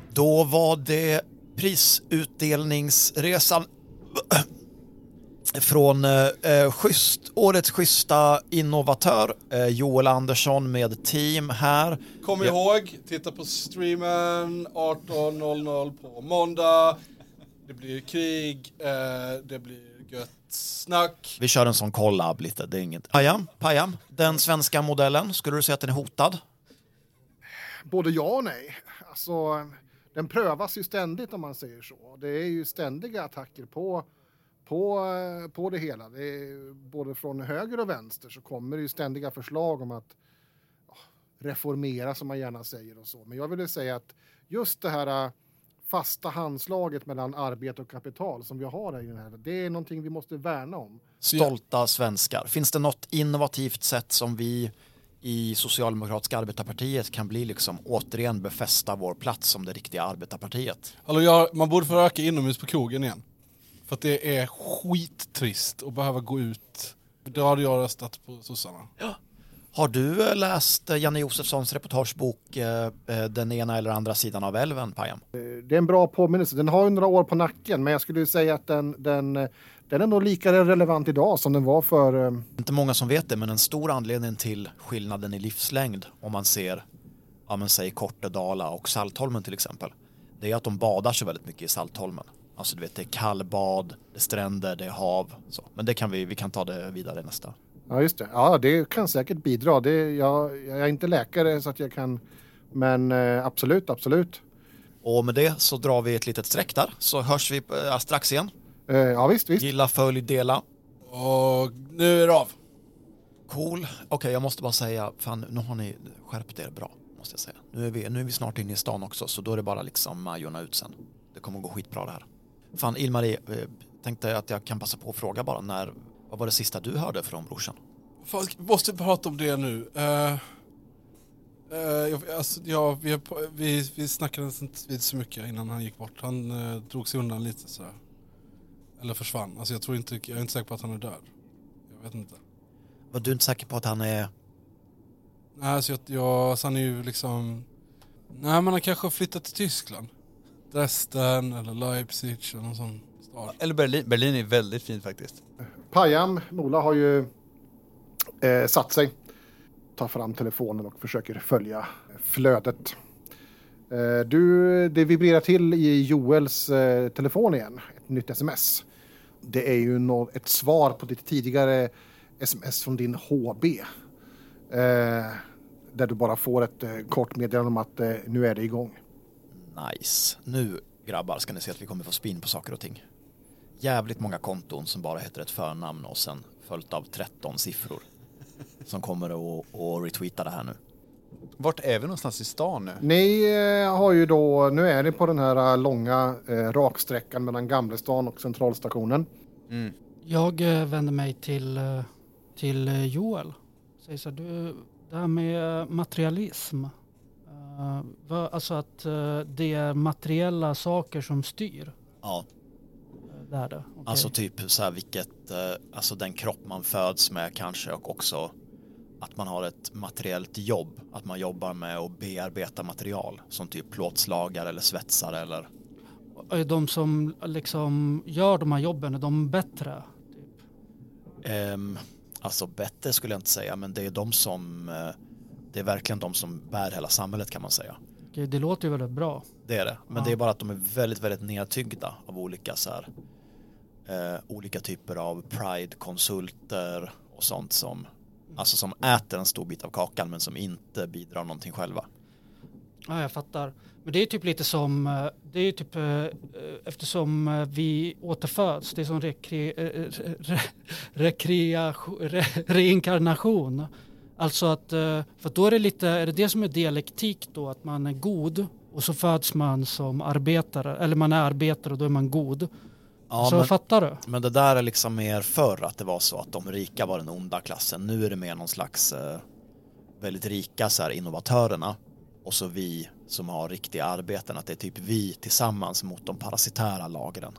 Då var det prisutdelningsresan från eh, eh, schysst, årets schyssta innovatör eh, Joel Andersson med team här. Kom Ja. ihåg, titta på streamen 18.00 på måndag. Det blir krig, eh, det blir gött snack. Vi kör en sån collab lite, det är inget. Pajam, Pajam, den svenska modellen, skulle du säga att den är hotad? Både ja och nej. Alltså, den prövas ju ständigt om man säger så. Det är ju ständiga attacker på, på, eh, på det hela. Det är, både från höger och vänster så kommer det ju ständiga förslag om att reformera som man gärna säger och så. Men jag ville säga att just det här eh, fasta handslaget mellan arbete och kapital som vi har här i den här, det är någonting vi måste värna om. Stolta svenskar. Finns det något innovativt sätt som vi i Socialdemokratiska arbetarpartiet kan bli liksom återigen befästa vår plats som det riktiga arbetarpartiet? Alltså jag, man borde få röka inomhus på krogen igen. För att det är skittrist att behöva gå ut. Då hade jag röstat på sossarna. Har du eh, läst eh, Janne Josefssons reportagebok eh, Den ena eller andra sidan av älven, Pajam? Det är en bra påminnelse. Den har ju några år på nacken, men jag skulle säga att den, den, den är nog lika relevant idag som den var för Inte många som vet det, men en stor anledning till skillnaden i livslängd om man ser, ja men säg Kortedala och Saltholmen till exempel, det är att de badar så väldigt mycket i Saltholmen. Alltså du vet, det är kallbad, det är stränder, det är hav. Så. Men det kan vi, vi kan ta det vidare nästa. Ja, just det. Ja, det kan säkert bidra. Det, jag, jag är inte läkare så att jag kan, men eh, absolut, absolut. Och med det så drar vi ett litet streck där, så hörs vi eh, strax igen. Eh, ja, visst, visst. Gilla, följ, dela. Och nu är det av. Cool. Okej, jag måste bara säga, fan nu har ni skärpt er bra, måste jag säga. Nu är vi, nu är vi snart inne i stan också, så då är det bara liksom Majorna ut sen. Det kommer att gå skitbra det här. Fan, Ilmarie, eh, tänkte att jag kan passa på att fråga bara, när, vad var det sista du hörde från brorsan? Fan, måste prata om det nu. Uh, jag, alltså, ja, vi, vi, vi snackade inte vid så mycket innan han gick bort. Han uh, drog sig undan lite sådär. Eller försvann. Alltså, jag, tror inte, jag är inte säker på att han är död. Jag vet inte. Var du inte säker på att han är... Nej, alltså, jag, jag, alltså, han är ju liksom... Nej, men han kanske har flyttat till Tyskland. Dresden eller Leipzig eller någon sån stad. Eller Berlin. Berlin är väldigt fint faktiskt. Pajam, Mola, har ju eh, satt sig. Tar fram telefonen och försöker följa flödet. Eh, du, det vibrerar till i Joels eh, telefon igen. Ett nytt sms. Det är ju nå- ett svar på ditt tidigare sms från din HB. Eh, där du bara får ett eh, kort meddelande om att eh, nu är det igång. Nice. Nu grabbar ska ni se att vi kommer få spin på saker och ting. Jävligt många konton som bara heter ett förnamn och sen följt av 13 siffror. Som kommer att, att retweeta det här nu. Vart är vi någonstans i stan nu? Ni eh, har ju då, nu är ni på den här eh, långa eh, raksträckan mellan Gamlestan och Centralstationen. Mm. Jag eh, vänder mig till, eh, till Joel. Säger så här, du, det här med materialism. Eh, alltså att eh, det är materiella saker som styr. Ja, eh, Det är det. Okej. alltså typ så här vilket, alltså den kropp man föds med kanske och också att man har ett materiellt jobb, att man jobbar med att bearbeta material som typ plåtslagare eller svetsare eller Är de som liksom gör de här jobben, är de bättre? Typ? Ehm, alltså bättre skulle jag inte säga, men det är de som, eh, det är verkligen de som bär hela samhället kan man säga. Okej, det låter ju väldigt bra. Det är det, men Ja. det är bara att de är väldigt, väldigt nedtyggda av olika så här, eh, olika typer av pride-konsulter och sånt som, alltså som äter en stor bit av kakan men som inte bidrar någonting själva. Ja, jag fattar. Men det är typ lite som, eh, det är typ eh, eftersom eh, vi återföds, det är som rekre, re, rekreation, re, reinkarnation. Alltså att, eh, för då är det lite, är det det som är dialektik då, att man är god och så föds man som arbetare, eller man är arbetare och då är man god. Ja, så men, fattar du? men det där är liksom mer förr att det var så att de rika var den onda klassen. Nu är det mer någon slags eh, väldigt rika så här, innovatörerna och så vi som har riktiga arbeten, att det är typ vi tillsammans mot de parasitära lagren.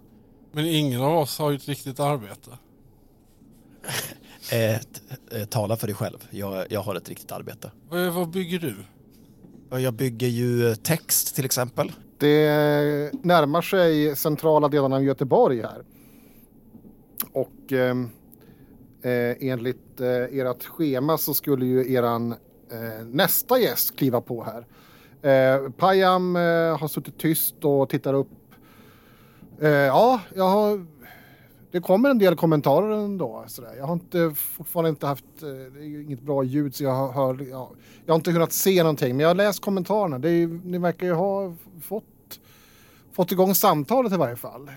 Men ingen av oss har ju ett riktigt arbete. Eh, eh, tala för dig själv. Jag, jag har ett riktigt arbete. Vad, vad bygger du? Jag bygger ju eh, text till exempel. Det närmar sig centrala delarna av Göteborg här. Och ehm, eh, enligt eh, ert schema så skulle ju eran eh, nästa gäst kliva på här. Eh, Payam eh, har suttit tyst och tittar upp. Eh, ja, jag har, det kommer en del kommentarer ändå. Sådär. Jag har inte, fortfarande inte haft, eh, det är inget bra ljud så jag har, hör, ja, jag har inte kunnat se någonting. Men jag har läst kommentarerna. Det är, ni verkar ju ha fått, fått igång samtalet i varje fall.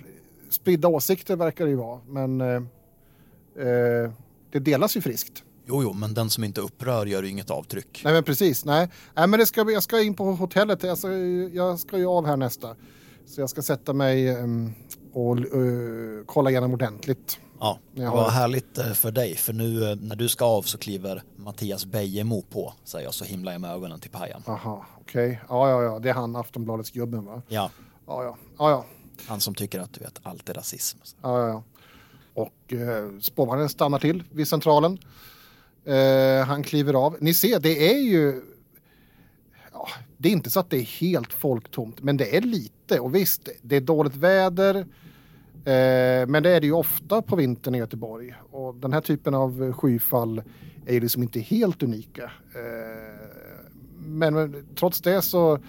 Spridda åsikter verkar det ju vara. Men eh, eh, det delas ju friskt. Jo, jo, men den som inte upprör gör ju inget avtryck. Nej men precis, nej. nej men det ska, jag ska in på hotellet, jag ska, jag ska ju av här nästa. Så jag ska sätta mig em, och eh, kolla igenom ordentligt. Ja, Jag vad härligt eh, för dig. För nu eh, när du ska av så kliver Mattias Bejemo på, säger jag så himlar jag med ögonen till Pajan. Aha, okej. Ja, ja, ja, det är han, Aftonbladets gubben va? Ja, Ja, ja, ja, ja. han som tycker att du vet, allt är rasism. ja, ja, ja. Och eh, spårvagnen stannar till vid centralen. Eh, han kliver av. Ni ser, det är ju... Ja, det är inte så att det är helt folktomt, men det är lite. Och visst, det är dåligt väder. Eh, men det är det ju ofta på vintern i Göteborg. Och den här typen av skyfall är ju liksom inte helt unika. Eh, men, men trots det så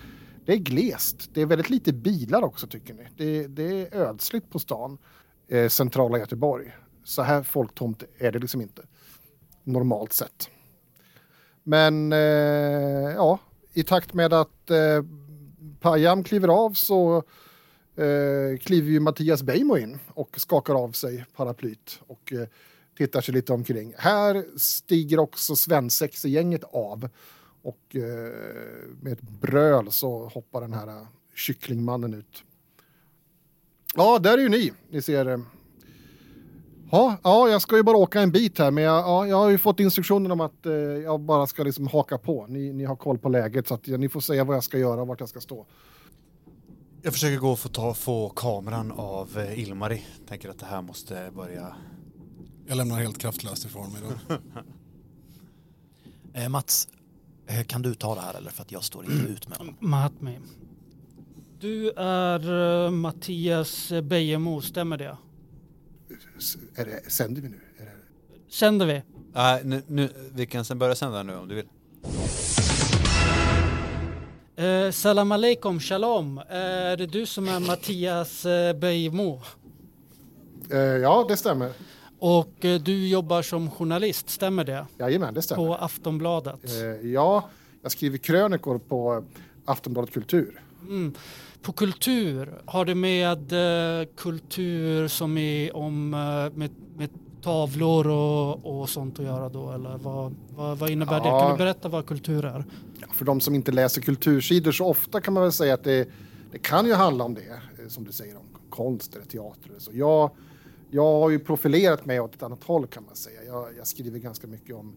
det är glest. Det är väldigt lite bilar också tycker ni. Det, det är ödsligt på stan, eh, centrala Göteborg. Så här folktomt är det liksom inte. Normalt sett. Men eh, ja, i takt med att eh, kliver av så eh, kliver ju Mattias Beijmo in och skakar av sig paraplyt och eh, tittar sig lite omkring. Här stiger också svensexegänget av och eh, med ett bröl så hoppar den här eh, kycklingmannen ut. Ja, där är ju ni. Ni ser. Eh, ja, ja, jag ska ju bara åka en bit här, men jag, ja, jag har ju fått instruktioner om att eh, jag bara ska liksom haka på. Ni, ni har koll på läget så att ja, ni får säga vad jag ska göra och vart jag ska stå. Jag försöker gå och få, ta, få kameran av eh, Ilmari. Tänker att det här måste börja... Jag lämnar helt kraftlöst ifrån mig då. Eh, Mats, eh, kan du ta det här eller för att jag står inte ut med honom? Mahatmi. Du är eh, Mattias Bejemo, stämmer det? S- Är det, sänder vi nu? Är det, Sänder vi? Nej, nu, nu, vi kan sen börja sända nu om du vill. Eh, salam aleikum, shalom. Är det du som är Mattias eh, Bejemo? eh, ja, det stämmer. Och eh, du jobbar som journalist, stämmer det? Jajamän, det stämmer. På Aftonbladet. Eh, ja, jag skriver krönikor på Aftonbladet Kultur. Mm. På kultur, har det med eh, kultur som är om eh, med, med tavlor och, och sånt att göra då? Eller vad, vad, vad innebär det? Ja. Kan du berätta vad kultur är? Ja, för de som inte läser kultursidor så ofta kan man väl säga att det, det kan ju handla om det, eh, som du säger, om konst eller teater. Så. Jag, jag har ju profilerat mig åt ett annat håll kan man säga. Jag, jag skriver ganska mycket om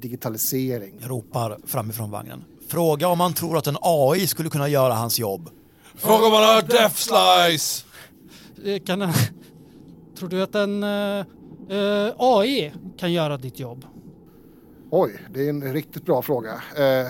digitalisering. Ropar framifrån vagnen. Fråga om han tror att en AI skulle kunna göra hans jobb. Fråga om man har Death Slice! Eh, Kan, tror du att en eh, eh, AI kan göra ditt jobb? Oj, det är en riktigt bra fråga. Eh,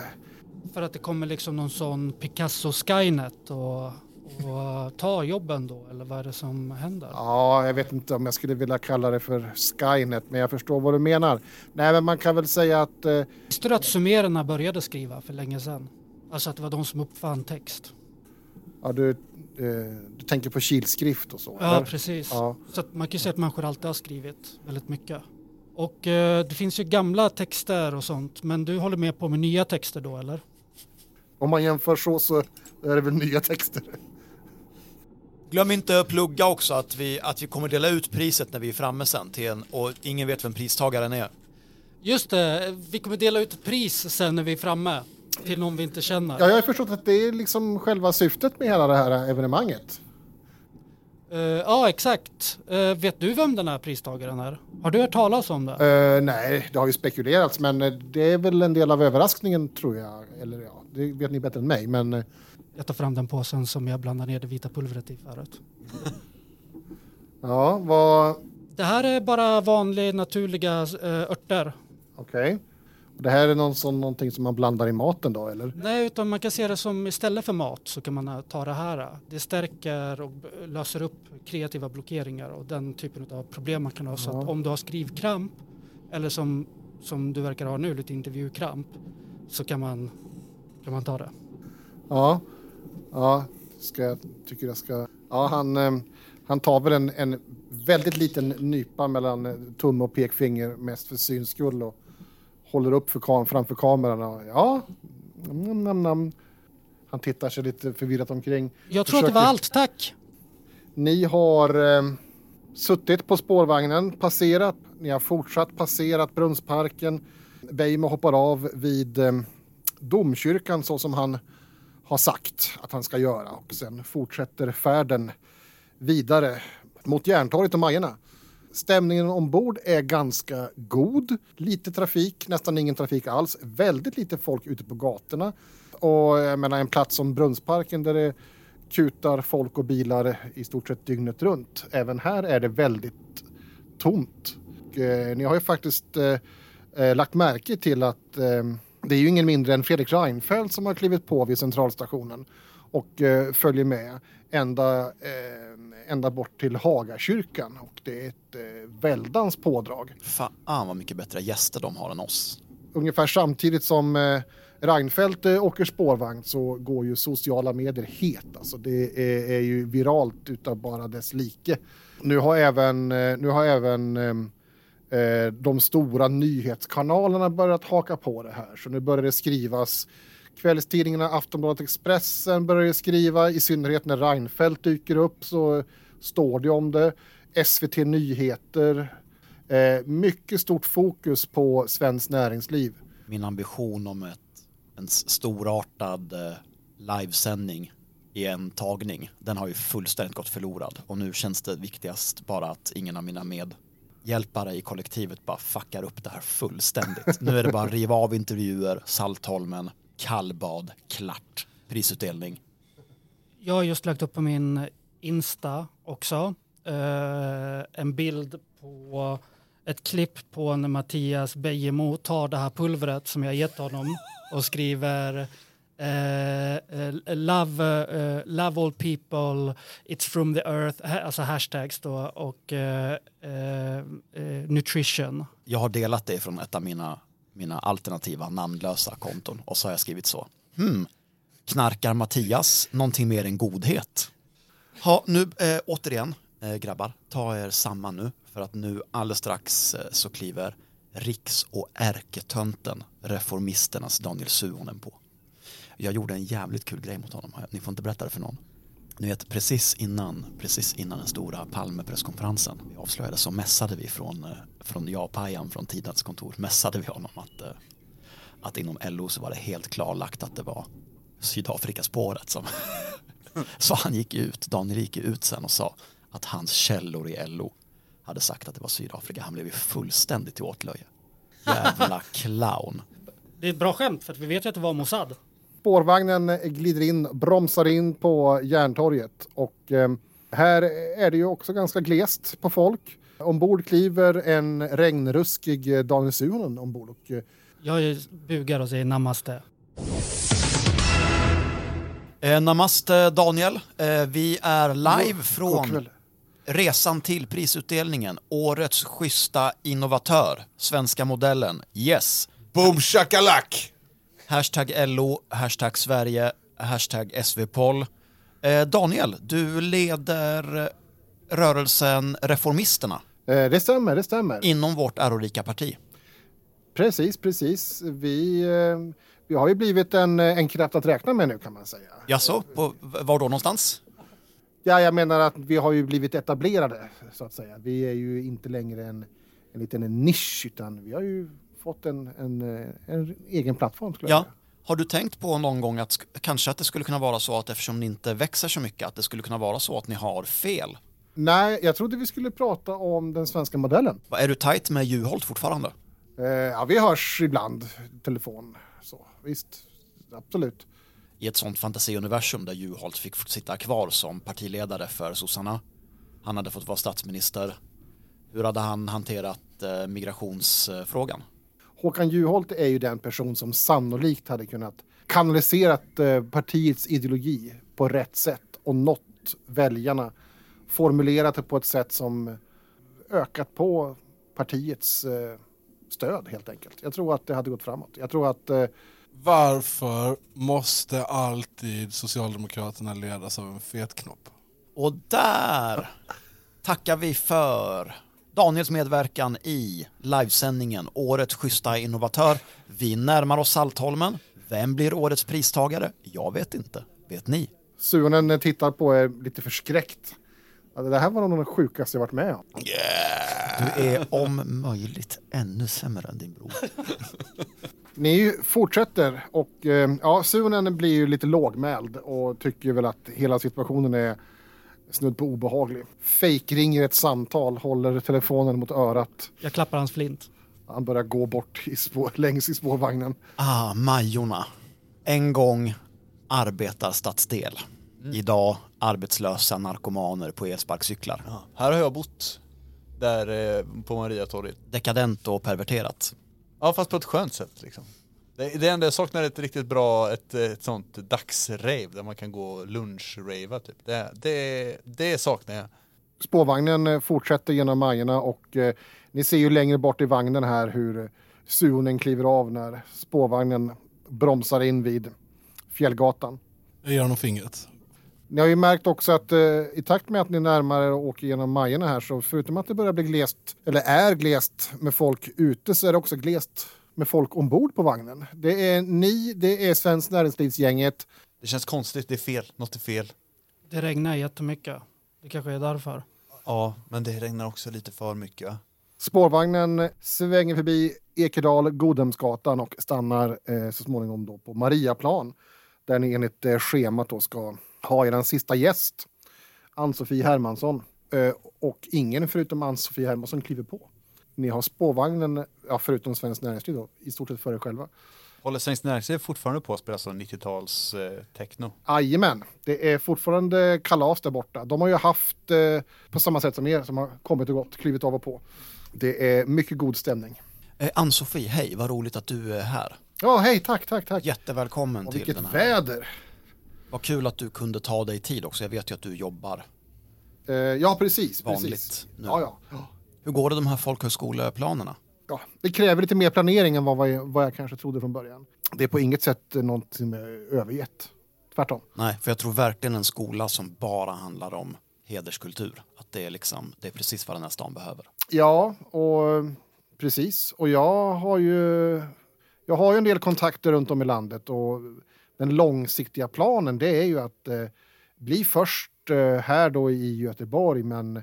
För att det kommer liksom någon sån Picasso Skynet och, och ta jobben då? Eller vad är det som händer? ja, jag vet inte om jag skulle vilja kalla det för Skynet, men jag förstår vad du menar. Nej, men man kan väl säga att eh, Visste du att sumererna började skriva för länge sedan? Alltså att det var de som uppfann text. ja, du, eh, du tänker på kilskrift och så. Ja, eller? precis. Ja. Så man kan ju säga att människor alltid har skrivit väldigt mycket. Och eh, det finns ju gamla texter och sånt, men du håller med på med nya texter då eller? Om man jämför så så är det väl nya texter. Glöm inte att plugga också att vi, att vi kommer dela ut priset när vi är framme sen till en, och ingen vet vem pristagaren är. Just det, vi kommer dela ut ett pris sen när vi är framme till någon vi inte känner. Ja, jag har förstått att det är liksom själva syftet med hela det här evenemanget. Eh, ja, exakt. Eh, vet du vem den här pristagaren är? Har du hört talas om det? Eh, nej, det har ju spekulerats, men det är väl en del av överraskningen tror jag. Eller ja, det vet ni bättre än mig, men Jag tar fram den påsen som jag blandade ner det vita pulvret i förut. ja, vad... Det här är bara vanliga naturliga örter. Okej. Och Det här är någon sån, någonting som man blandar i maten då, eller? Nej, utan man kan se det som istället för mat så kan man ta det här. Det stärker och löser upp kreativa blockeringar och den typen av problem man kan ha. Så Ja. att om du har skrivkramp eller som, som du verkar ha nu, lite intervjukramp, så kan man, kan man ta det. Ja, ja, ska jag, tycker jag ska... Ja, han, eh, han tar väl en, en väldigt liten nypa mellan eh, tumme och pekfinger, mest för syns skull och håller upp för kam framför kameran. Och, ja, nam, nam, nam. Han tittar sig lite förvirrat omkring. Jag tror att det var Försöker- allt, tack! Ni har eh, suttit på spårvagnen, passerat, ni har fortsatt passerat Brunnsparken. Beijmo hoppar av vid eh, domkyrkan så som han har sagt att han ska göra och sen fortsätter färden vidare mot Järntorget och Majerna. Stämningen ombord är ganska god. Lite trafik, nästan ingen trafik alls. Väldigt lite folk ute på gatorna. Och jag menar en plats som Brunnsparken där det kutar folk och bilar i stort sett dygnet runt. Även här är det väldigt tomt. Och, eh, ni har ju faktiskt eh, eh lagt märke till att eh, det är ju ingen mindre än Fredrik Reinfeldt som har klivit på vid centralstationen och eh, följer med ända, eh, ända bort till Hagakyrkan. Och det är ett eh, väldans pådrag. Fan vad mycket bättre gäster de har än oss. Ungefär samtidigt som eh, Reinfeldt eh, åker spårvagn så går ju sociala medier het. Alltså det är, är ju viralt utav bara dess like. Nu har även, eh, nu har även eh, eh, de stora nyhetskanalerna börjat haka på det här. Så nu börjar det skrivas kvällstidningarna Aftonbladet Expressen börjar skriva, i synnerhet när Reinfeldt dyker upp så står det om det. SVT Nyheter. Eh, mycket stort fokus på svenskt näringsliv. Min ambition om ett, en storartad eh, livesändning i en tagning, den har ju fullständigt gått förlorad. Och nu känns det viktigast bara att ingen av mina medhjälpare i kollektivet bara fuckar upp det här fullständigt. nu är det bara att riva av intervjuer, Saltholmen, kallbad, klart, prisutdelning. Jag har just lagt upp på min Insta också eh, en bild på ett klipp på när Mattias Bejemo tar det här pulvret som jag gett honom och skriver eh, eh, love, eh, love all people, it's from the earth, alltså hashtags då och eh, eh, nutrition. Jag har delat det från ett av mina, mina alternativa namnlösa konton och så har jag skrivit så. Hmm, knarkar Mattias någonting mer än godhet? Ja, nu eh, återigen, Eh, grabbar, ta er samman nu för att nu alldeles strax eh, så kliver riks och ärketönten reformisternas Daniel Suhonen på. Jag gjorde en jävligt kul grej mot honom. Ni får inte berätta det för någon. Ni vet precis innan, precis innan den stora Palmepresskonferensen vi avslöjade så mässade vi från, eh, från jag Pajan från Tidans kontor mässade vi honom att, eh, att inom LO så var det helt klarlagt att det var Sydafrikaspåret som så han gick ut, Daniel gick ut sen och sa att hans källor i LO hade sagt att det var Sydafrika. Han blev ju fullständigt till åtlöje. Jävla clown. Det är ett bra skämt för att vi vet ju att det var Mossad. Spårvagnen glider in, bromsar in på Järntorget och eh, här är det ju också ganska glest på folk. Ombord kliver en regnruskig eh, Daniel Suhonen ombord och eh, Jag bugar och säger namaste. Eh, namaste Daniel. Eh, vi är live god från resan till prisutdelningen. Årets schyssta innovatör. Svenska modellen. Yes. Boom shakalak! Hashtag LO, hashtag Sverige, hashtag SV-poll. Eh, Daniel, du leder rörelsen Reformisterna Eh, det stämmer, det stämmer. inom vårt ärorika parti. Precis, precis. Vi, eh, vi har ju blivit en, en kraft att räkna med nu kan man säga. Jaså, på, var då någonstans? Ja, jag menar att vi har ju blivit etablerade så att säga. Vi är ju inte längre en, en liten nisch utan vi har ju fått en, en, eh, en egen plattform skulle jag Ja. säga. Har du tänkt på någon gång att sk- kanske att det skulle kunna vara så att eftersom ni inte växer så mycket att det skulle kunna vara så att ni har fel? Nej, jag trodde vi skulle prata om den svenska modellen. Är du tajt med Juholt fortfarande? Eh, ja, vi hörs ibland telefon. Så, visst, absolut. I ett sånt fantasiuniversum där Juholt fick sitta kvar som partiledare för sossarna. Han hade fått vara statsminister. Hur hade han hanterat eh, migrationsfrågan? Håkan Juholt är ju den person som sannolikt hade kunnat kanaliserat eh, partiets ideologi på rätt sätt och nått väljarna. Formulerat det på ett sätt som ökat på partiets eh, stöd helt enkelt. Jag tror att det hade gått framåt. Jag tror att eh, Varför måste alltid Socialdemokraterna ledas av en fetknopp? Och där tackar vi för Daniels medverkan i livesändningen Årets schyssta innovatör. Vi närmar oss Saltholmen. Vem blir årets pristagare? Jag vet inte. Vet ni? Suonen tittar på er lite förskräckt. Det här var nog det sjukaste jag varit med om. Du är om möjligt ännu sämre än din bror. Ni fortsätter och eh, ja, Suonen blir ju lite lågmäld och tycker väl att hela situationen är snudd på obehaglig. Fake ringer ett samtal, håller telefonen mot örat. Jag klappar hans flint. Han börjar gå bort i spår, längs i spårvagnen. Ah, Majorna. En gång arbetarstadsdel. Idag arbetslösa narkomaner på elsparkcyklar. Ja, här har jag bott. Där eh, på Mariatorget. Dekadent och perverterat. Ja fast på ett skönt sätt liksom. Det, det enda jag saknar är ett riktigt bra, ett, ett sånt dagsrave där man kan gå lunchrava typ. Det, det, det saknar jag. Spårvagnen eh, fortsätter genom Majorna och eh, ni ser ju längre bort i vagnen här hur eh, Suonen kliver av när spårvagnen bromsar in vid Fjällgatan. Jag ger honom fingret. Ni har ju märkt också att eh, i takt med att ni närmar er och åker genom Majorna här så förutom att det börjar bli glest, eller är glest med folk ute så är det också glest med folk ombord på vagnen. Det är ni, det är Svenskt Näringslivsgänget. Det känns konstigt, det är fel, något är fel. Det regnar jättemycket. Det kanske är därför. Ja, men det regnar också lite för mycket. va? Spårvagnen svänger förbi Ekedal, Godhemsgatan och stannar eh, så småningom då på Mariaplan där ni enligt eh, schemat då ska ha er sista gäst, Ann-Sofie Hermansson. Eh, och ingen förutom Ann-Sofie Hermansson kliver på. Ni har spårvagnen, ja, förutom Svenskt Näringsliv då, i stort sett för er själva. Håller Svenskt Näringsliv fortfarande på att spela sån 90-tals eh, techno? Jajamän, det är fortfarande kalas där borta. De har ju haft, eh, på samma sätt som er som har kommit och gått, klivit av och på. Det är mycket god stämning. Eh, Ann-Sofie, hej, vad roligt att du är här. Ja, hej, tack, tack, tack. Jättevälkommen och till vilket den här. väder! Vad kul att du kunde ta dig tid också. Jag vet ju att du jobbar. Eh, ja, precis. Vanligt precis. nu. Ja, ja. Hur går det de här folkhögskoleplanerna? ja. Det kräver lite mer planering än vad, jag- vad jag kanske trodde från början. Det är på inget sätt eh, någonting med övergett. Tvärtom. Nej, för jag tror verkligen en skola som bara handlar om hederskultur. Att det är, liksom, det är precis vad den här stan behöver. Ja, och precis. Och jag har ju, jag har ju en del kontakter runt om i landet och den långsiktiga planen det är ju att eh, bli först eh, här då i Göteborg men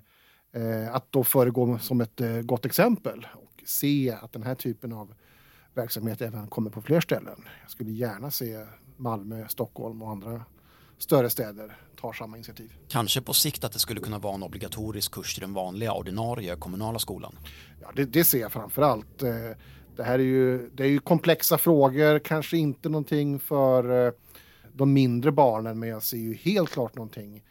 att då föregå som ett eh, gott exempel och se att den här typen av verksamhet även kommer på fler ställen. Jag skulle gärna se Malmö, Stockholm och andra större städer tar samma initiativ. Kanske på sikt att det skulle kunna vara en obligatorisk kurs i den vanliga ordinarie kommunala skolan. Ja, det, det ser jag framför allt. Eh, Det här är ju, det är ju komplexa frågor, kanske inte någonting för eh, de mindre barnen, men jag ser ju helt klart någonting.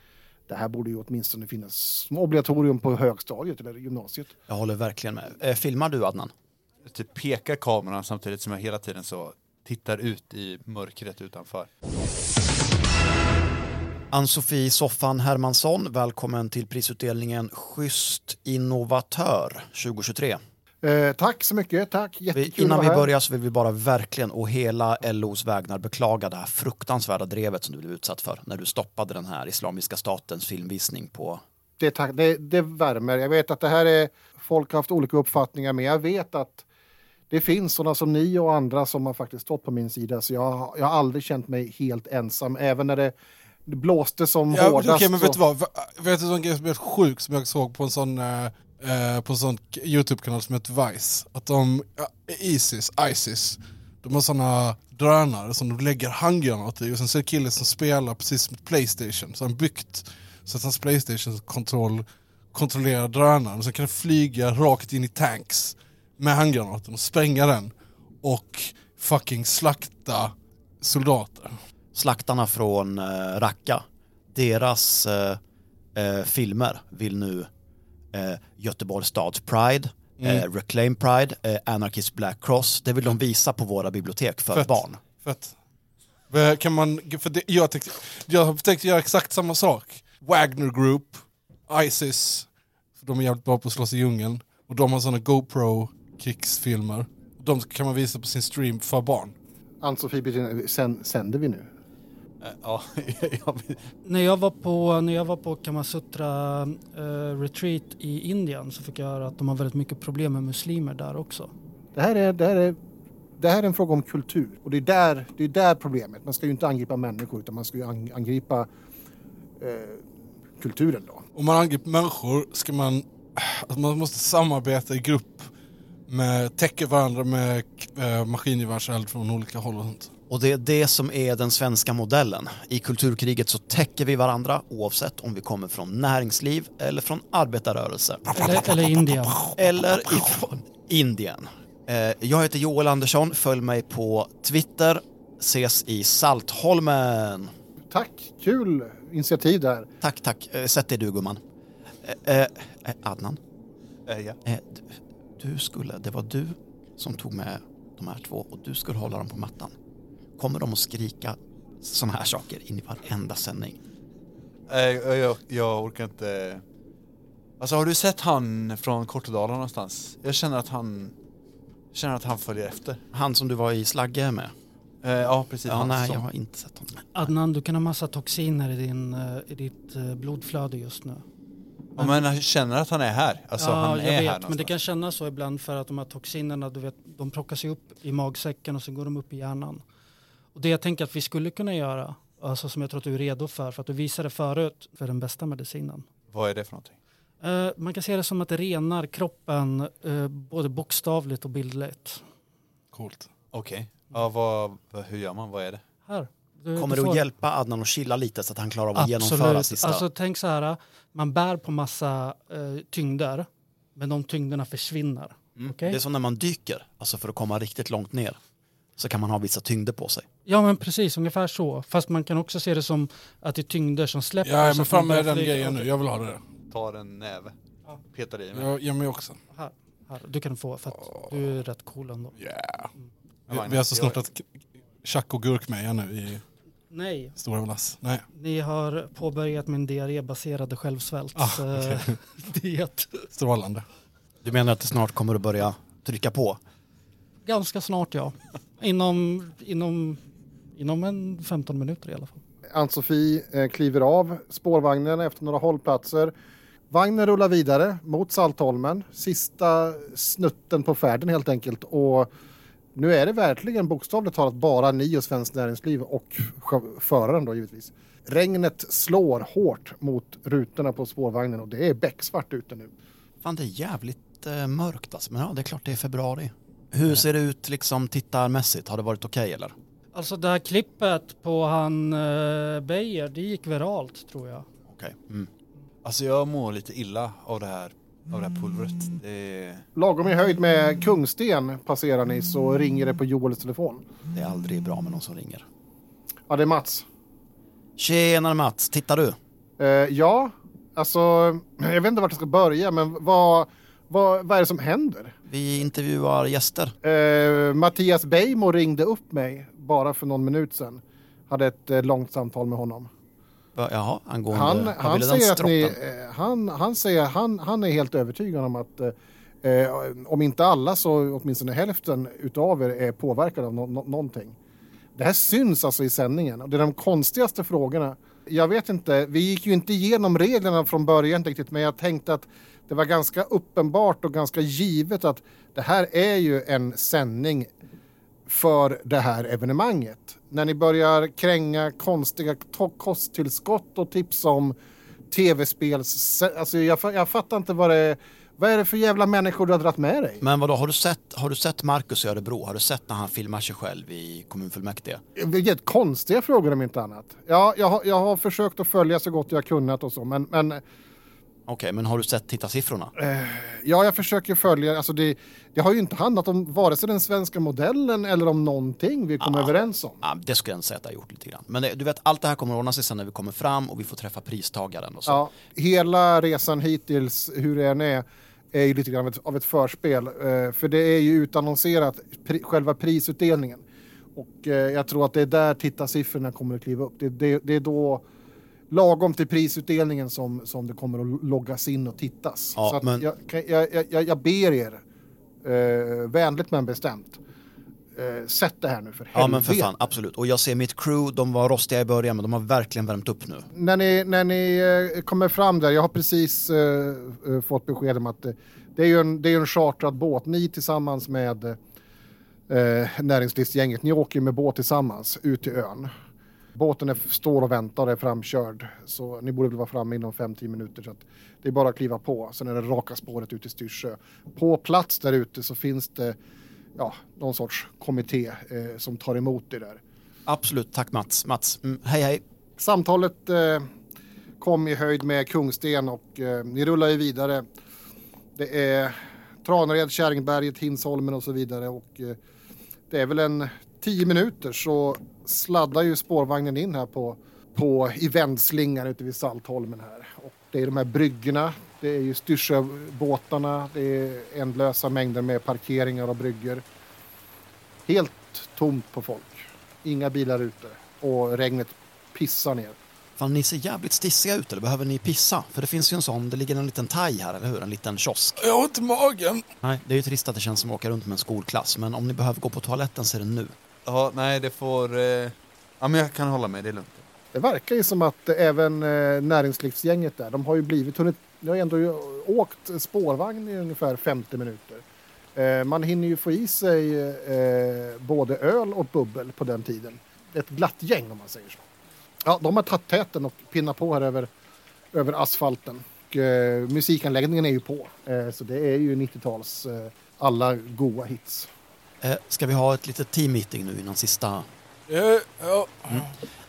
Det här borde ju åtminstone finnas som obligatorium på högstadiet eller gymnasiet. Jag håller verkligen med. Eh, filmar du Adnan? Typ pekar kameran samtidigt som jag hela tiden så tittar ut i mörkret utanför. Ann-Sofie Soffan Hermansson, välkommen till prisutdelningen Schysst innovatör 2023. Eh, tack så mycket, tack. Jättekul Vi, innan vi börjar så vill vi bara verkligen och hela LOs vägnar beklaga det här fruktansvärda drevet som du blev utsatt för när du stoppade den här Islamiska statens filmvisning på det, tack, det, det värmer. Jag vet att det här är, folk har haft olika uppfattningar, men jag vet att det finns sådana som ni och andra som har faktiskt stått på min sida. Så jag, har- jag har aldrig känt mig helt ensam, även när det, det blåste som Ja, hårdast. Okej, men vet du vad? Vet du en grej som är helt sjuk som jag såg på en sån, eh, eh, på en sån YouTube-kanal som heter Vice? Att de, ja, Isis, Isis, de har såna drönare som de lägger handgranater i och sen ser killen som spelar precis som ett Playstation. Så han har byggt så att hans Playstation-kontroll kontrollerar drönaren och sen kan den flyga rakt in i tanks med handgranaten och spränga den och fucking slakta soldater. slaktarna från eh, Raqqa. Deras eh, eh, filmer vill nu eh, Göteborgs stads Pride, Mm. eh, Reclaim Pride, eh, Anarchist Black Cross. Det vill de visa på våra bibliotek för Fett. barn. Fett. Kan man, för det, jag, tänkte, jag har tänkt göra exakt samma sak. Wagner Group, Isis, de är jävligt bra på att slåss i djungeln. Och de har såna GoPro-krigsfilmer. De kan man visa på sin stream för barn. Ann-Sofie, sänder vi nu? Eh, Ja, jag, När jag var på, när jag var på Kamasutra eh, retreat i Indien så fick jag höra att de har väldigt mycket problem med muslimer där också. Det här är, det här är, det här är en fråga om kultur. Och det är, där, det är där problemet. Man ska ju inte angripa människor utan man ska ju ang- angripa eh, kulturen då. Om man angriper människor ska man, alltså man måste samarbeta i grupp med, täcka varandra med äh, maskingevärseld från olika håll och sånt. Och det är det som är den svenska modellen. I kulturkriget så täcker vi varandra oavsett om vi kommer från näringsliv eller från arbetarrörelse. Eller, eller Indien. Eller ifrån Indien. Eh, jag heter Joel Andersson, följ mig på Twitter. Ses i Saltholmen. Tack, kul initiativ där. Tack, tack. Eh, Sätt dig du gumman. Eh, Adnan, eh, ja. eh, du, du skulle, det var du som tog med de här två och du skulle hålla dem på mattan. Kommer de att skrika sådana här saker in i varenda sändning? Eh, jag, jag orkar inte... Alltså har du sett han från Kortedala någonstans? Jag känner att han... jag Känner att han följer efter. Han som du var i Slagge med? Eh, ja, precis. Ja, nej, som- jag har inte sett honom. Adnan, du kan ha massa toxiner i, din, eh, i ditt eh, blodflöde just nu. Ja, men jag känner att han är här. Alltså ja, han jag är här vet, någonstans. men det kan kännas så ibland för att de här toxinerna, du vet, de plockas ju upp i magsäcken och sen går de upp i hjärnan. Och det jag tänker att vi skulle kunna göra, alltså som jag tror att du är redo för, för att du visade förut, för den bästa medicinen. Vad är det för någonting? Eh, man kan se det som att det renar kroppen eh, både bokstavligt och bildligt. Coolt. Okej. Ja, vad, vad, hur gör man? Vad är det? Här. Du, Kommer du får- att hjälpa Adnan att chilla lite så att han klarar av att genomföra Absolut. sista? Alltså tänk så här, man bär på massa eh, tyngder, men de tyngderna försvinner. Mm. Okej? Det är som när man dyker, alltså för att komma riktigt långt ner. Så kan man ha vissa tyngder på sig. Ja men precis, ungefär så. Fast man kan också se det som att det är tyngder som släpper. Ja, men fram med den grejen nu. Jag vill ha det där. Tar en näve. Ja. Petar i mig. Jag ger mig också. Här, här, du kan få för att du är rätt cool ändå. Yeah. Vi, Ja, vi har så jag- snart ett tjack och gurkmeja nu i Nej, Stora Lass. Nej. ni har påbörjat min diarrébaserade självsvält. Ah, eh, diet. Strålande. Du menar att det snart kommer att börja trycka på? Ganska snart ja. Inom, inom, inom en 15 minuter i alla fall. Ann-Sofie eh, kliver av spårvagnen efter några hållplatser. Vagnen rullar vidare mot Saltholmen, sista snutten på färden helt enkelt. Och nu är det verkligen bokstavligt talat bara ni och Svenskt Näringsliv och föraren då givetvis. Regnet slår hårt mot rutorna på spårvagnen och det är becksvart ute nu. Fan det är jävligt eh, mörkt alltså. Men ja, det är klart det är februari. Hur ser det ut liksom tittarmässigt? Har det varit okej eller? Alltså det här klippet på han uh, Beijer, det gick viralt tror jag. Okej. Mm. Alltså jag mår lite illa av det här, av det här pulvret. Det är... Lagom i höjd med Kungsten passerar ni så ringer det på Joels telefon. Det är aldrig bra med någon som ringer. Ja, det är Mats. Tjenare Mats, tittar du? Eh, ja, alltså jag vet inte vart jag ska börja men vad, vad, vad är det som händer? Vi intervjuar gäster. Eh, Mattias Beijmo ringde upp mig bara för någon minut sedan. Hade ett eh, långt samtal med honom. Va, Jaha, angående... Han, han, säger att ni, eh, han, han säger han, han är helt övertygad om att eh, eh, om inte alla så åtminstone hälften utav er är påverkade av no, no, någonting. Det här syns alltså i sändningen och det är de konstigaste frågorna. Jag vet inte, vi gick ju inte igenom reglerna från början riktigt men jag tänkte att det var ganska uppenbart och ganska givet att det här är ju en sändning för det här evenemanget. När ni börjar kränga konstiga kosttillskott och tips om tv-spels... Alltså jag, jag fattar inte vad det är. Vad är det för jävla människor du har dragit med dig? Men vadå, har du sett, har du sett Marcus i Örebro? Har du sett när han filmar sig själv i kommunfullmäktige? Vilket konstiga frågor om inte annat. Ja, jag har, jag har försökt att följa så gott jag kunnat och så, men, men Okej, men har du sett tittarsiffrorna? ja, jag försöker följa. Alltså det, det har ju inte handlat om vare sig den svenska modellen eller om någonting vi kom överens om. Ja, det skulle jag inte säga att jag har gjort lite grann. Men det, du vet, allt det här kommer att ordna sig sen när vi kommer fram och vi får träffa pristagaren och så. Ja, hela resan hittills, hur det än är, är ju lite grann av ett, av ett förspel. Eh, för det är ju utannonserat, pri, själva prisutdelningen. Och eh, jag tror att det är där tittarsiffrorna kommer att kliva upp. Det, det, det är då lagom till prisutdelningen som, som det kommer att loggas in och tittas. Ja, Så men- jag, jag, jag, jag, ber er, eh, vänligt men bestämt, eh, sätt det här nu för helvete. Ja men för fan, absolut. Och jag ser mitt crew, de var rostiga i början men de har verkligen värmt upp nu. när ni, när ni eh, kommer fram där, jag har precis eh, eh, fått besked om att eh, det är ju en, det är en chartrad båt. Ni tillsammans med eh, näringslivsgänget, ni åker ju med båt tillsammans ut till ön. Båten är, står och väntar och är framkörd. Så ni borde väl vara framme inom 5-10 minuter. Så det är bara att kliva på. Sen är det raka spåret ut till Styrsö. På plats där ute så finns det ja, någon sorts kommitté eh, som tar emot det där. Absolut, tack Mats. Mats, mm, hej hej. Samtalet eh, kom i höjd med Kungsten och eh, ni rullar ju vidare. Det är Tranared, Käringberget, Hinsholmen och så vidare och eh, det är väl en tio minuter så sladdar ju spårvagnen in här på, på i vändslingan ute vid Saltholmen här. Och det är de här bryggorna, det är ju styrsöbåtarna, det är ändlösa mängder med parkeringar och bryggor. Helt tomt på folk. Inga bilar ute och regnet pissar ner. Fan ni ser jävligt stissiga ut eller behöver ni pissa? För det finns ju en sån, det ligger en liten thai här eller hur? En liten kiosk. Jag har inte magen. Nej, det är ju trist att det känns som att åka runt med en skolklass men om ni behöver gå på toaletten så är det nu. Ja, nej det får... Eh... Ja men jag kan hålla med, det är lugnt. Det verkar ju som att eh, även eh, näringslivsgänget där, de har ju blivit, hunnit, de har ändå åkt spårvagn i ungefär 50 minuter. Eh, man hinner ju få i sig både öl och bubbel på den tiden. Ett glatt gäng om man säger så. Ja, de har tagit täten och pinnat på här över, över asfalten. Och, musikanläggningen är ju på, så det är ju 90-tals alla goa hits. Eh, ska vi ha ett litet team meeting nu innan sista? Ja, ja.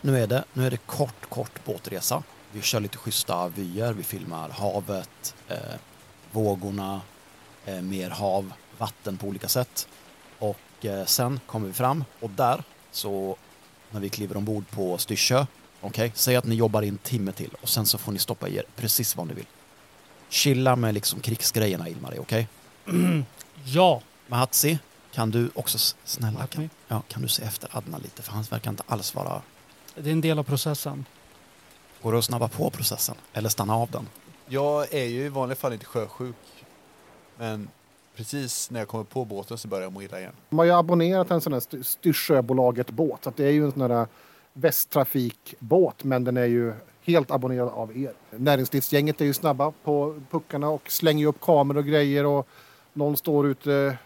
Nu är det, nu är det kort, kort båtresa. Vi kör lite schyssta vyer, vi filmar havet, eh, vågorna, eh, mer hav, vatten på olika sätt. Och eh, sen kommer vi fram och där så när vi kliver ombord på Styrsö, okej, säg att ni jobbar i en timme till och sen så får ni stoppa i er precis vad ni vill. Chilla med liksom krigsgrejerna Ilmari, okej? Ja. Mahatsi, kan du också snälla kan, ja, kan du se efter Adnan lite för han verkar inte alls vara Det är en del av processen. Går det att snabba på processen eller stanna av den? Jag är ju i vanliga fall inte sjösjuk. Men precis när jag kommer på båten så börjar jag må illa igen. De har ju abonnerat en sån här styr- Styrsöbolaget båt. Så det är ju en sån där Västtrafikbåt, men den är ju helt abonnerad av er. Näringslivsgänget är ju snabba på puckarna och slänger upp kameror och grejer och någon står ute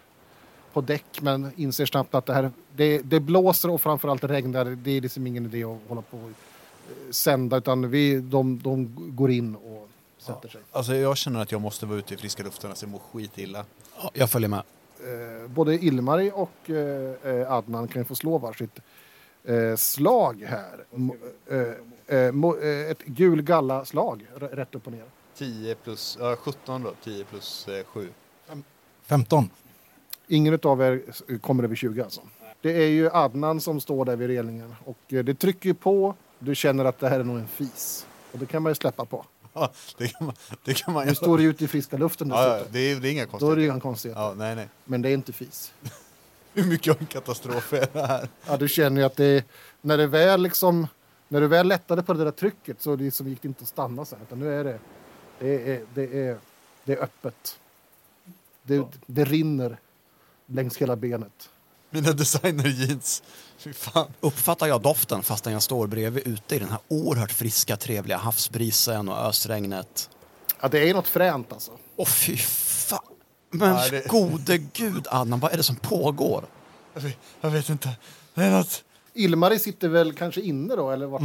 på däck men inser snabbt att det här det, det blåser och framförallt regnar. Det är liksom ingen idé att hålla på och eh, sända utan vi, de, de går in och sätter sig. Alltså jag känner att jag måste vara ute i friska luften, alltså jag mår skitilla. Ja, jag följer med. Eh, både Ilmari och eh, eh, Adnan kan ju få slå varsitt eh, slag här. Mo, eh, eh, mo, eh, ett gul galla-slag, rätt upp och ner. 10 plus, ja 17 då, 10 plus eh, 7. 15. Ingen av er kommer över 20 alltså. Det är ju Adnan som står där vid relingen och eh, det trycker på. Du känner att det här är nog en fis. Och det kan man ju släppa på. Ja, det kan man, det kan man Nu står du ute i friska luften Ja, det är, det är inga Då är konstigheter. det inga konstigheter. Ja, nej, nej. Men det är inte fis. Hur mycket av en katastrof är det här? Ja, du känner ju att det när det väl liksom när du väl lättade på det där trycket så det liksom gick det inte att stanna sen. Utan nu är det det är, det är, det är öppet. Det, det rinner längs hela benet. Mina designer-jeans. Uppfattar jag doften fastän jag står bredvid ute i den här oerhört friska, trevliga havsbrisen och ösregnet? Ja, det är något fränt alltså. Åh fy fan! Men Ja, det- gode gud Adnan, vad är det som pågår? Jag vet, jag vet inte. Det är något... Ilmari sitter väl kanske inne då eller vart?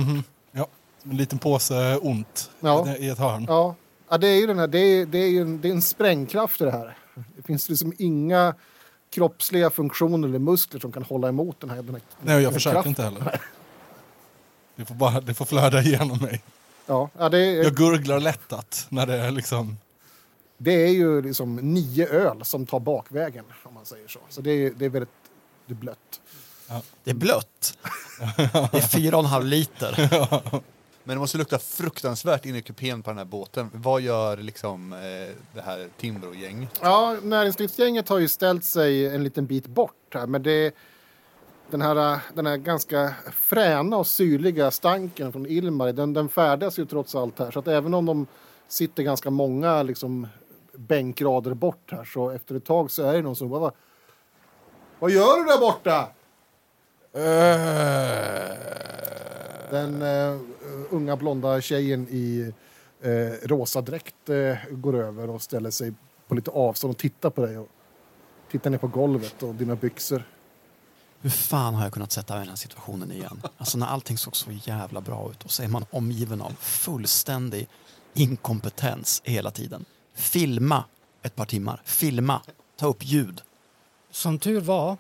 Ja. En liten påse ont Ja. i ett hörn. Ja. ja, det är ju den här, det är, det är ju en, det är en sprängkraft i det här. Det finns liksom inga kroppsliga funktioner eller muskler som kan hålla emot den här, den här Nej, jag försöker kraften. inte heller. Det får, bara, det får flöda igenom mig. Ja, ja det, är, Jag gurglar lättat när det är liksom... det är ju liksom nio öl som tar bakvägen om man säger så. Så det är, det är väldigt det är blött. Det är blött. Det är fyra och en halv liter. Men det måste lukta fruktansvärt inne i kupén på den här båten. Vad gör liksom eh, det här Timbro-gänget? Ja, näringslivsgänget har ju ställt sig en liten bit bort här, men det den här, den här ganska fräna och syrliga stanken från Ilmar, den, den färdas ju trots allt här. Så att även om de sitter ganska många liksom, bänkrader bort här så efter ett tag så är det någon som bara Vad gör du där borta? Den eh, unga blonda tjejen i eh, rosa dräkt eh, går över och ställer sig på lite avstånd och tittar på dig. Och tittar ner på golvet och dina byxor. Hur fan har jag kunnat sätta mig i den här situationen igen? Alltså när allting såg så jävla bra ut och så är man omgiven av fullständig inkompetens hela tiden. Filma ett par timmar. Filma. Ta upp ljud. Som tur var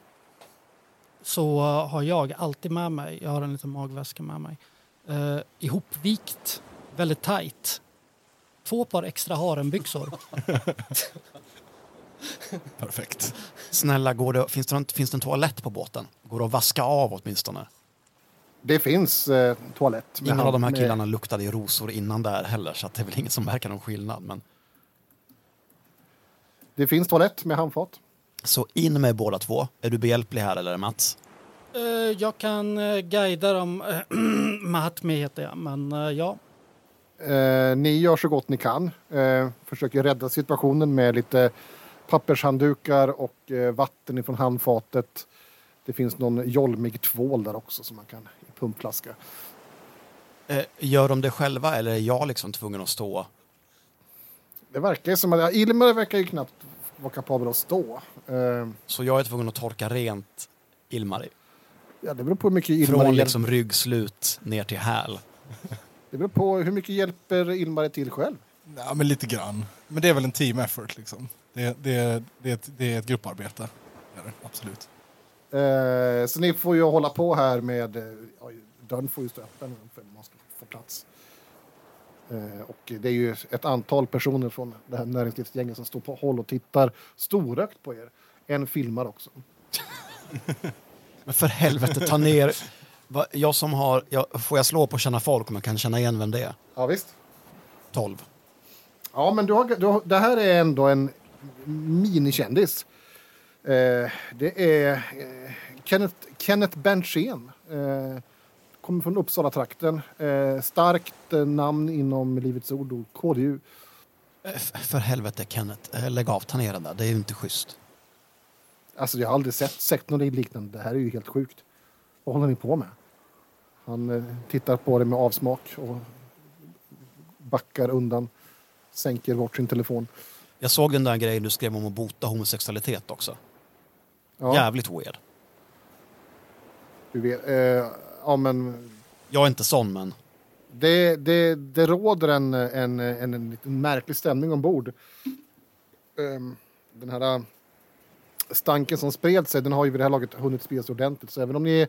så har jag alltid med mig, jag har en liten magväska med mig, eh, ihopvikt, väldigt tajt. Två par extra harenbyxor. Perfekt. Snälla, går det, finns, det, en- finns det en toalett på båten? Går det att vaska av åtminstone? Det finns eh, toalett. med Ingen av de här med- killarna luktade i rosor innan där heller så att det är väl ingen som märker någon skillnad. Men... Det finns toalett med handfat. Så in med båda två. Är du behjälplig här eller Mats? Eh, jag kan eh, guida dem, Mahatme heter jag, men eh, ja. Eh, ni gör så gott ni kan. Eh, försöker rädda situationen med lite pappershanddukar och eh, vatten ifrån handfatet. Det finns någon jolmig tvål där också som man kan pumpflaska. Eh, gör de det själva eller är jag liksom tvungen att stå? Det verkar som att ja, Ilmer verkar ju knappt vara kapabel att stå. Eh, Så jag är tvungen att torka rent Ilmari. ja, det beror på hur mycket Ilmar Från hjälper. liksom ryggslut ner till häl. Det beror på hur mycket hjälper Ilmar till själv. Ja, men lite grann. Men det är väl en team effort liksom. Det, det, det, är, ett, det är ett grupparbete. Absolut. Eh, så ni får ju hålla på här med... Eh, oj, dörren får ju stå öppen för att man ska få plats. Eh, och det är ju ett antal personer från det här näringslivsgänget som står på håll och tittar storögt på er. En filmar också. Men för helvete, ta ner... Jag som har... Jag, får jag slå på känna folk om jag kan känna igen vem det är? Ja, visst. 12. Ja, men du har, du har, det här är ändå en minikändis. Eh, det är eh, Kenneth, Kenneth Berntsén. Eh, kommer från Uppsala-trakten. Eh, starkt eh, namn inom Livets Ord och KDU. Eh, För helvete Kenneth, Eh, lägg av, ta ner den där. Det är ju inte schysst. Alltså jag har aldrig sett, sett något liknande. Det här är ju helt sjukt. Vad håller ni på med? Han eh, tittar på det med avsmak och backar undan. Sänker bort sin telefon. Jag såg den där grejen du skrev om att bota homosexualitet också. Ja, Jävligt weird. du vet, eh, ja men Jag är inte sån men det, det, det råder en, en, en, en märklig stämning ombord. Ehm, Den här äh, stanken som spred sig, den har ju vid det här laget hunnit sprida sig ordentligt. Så även om ni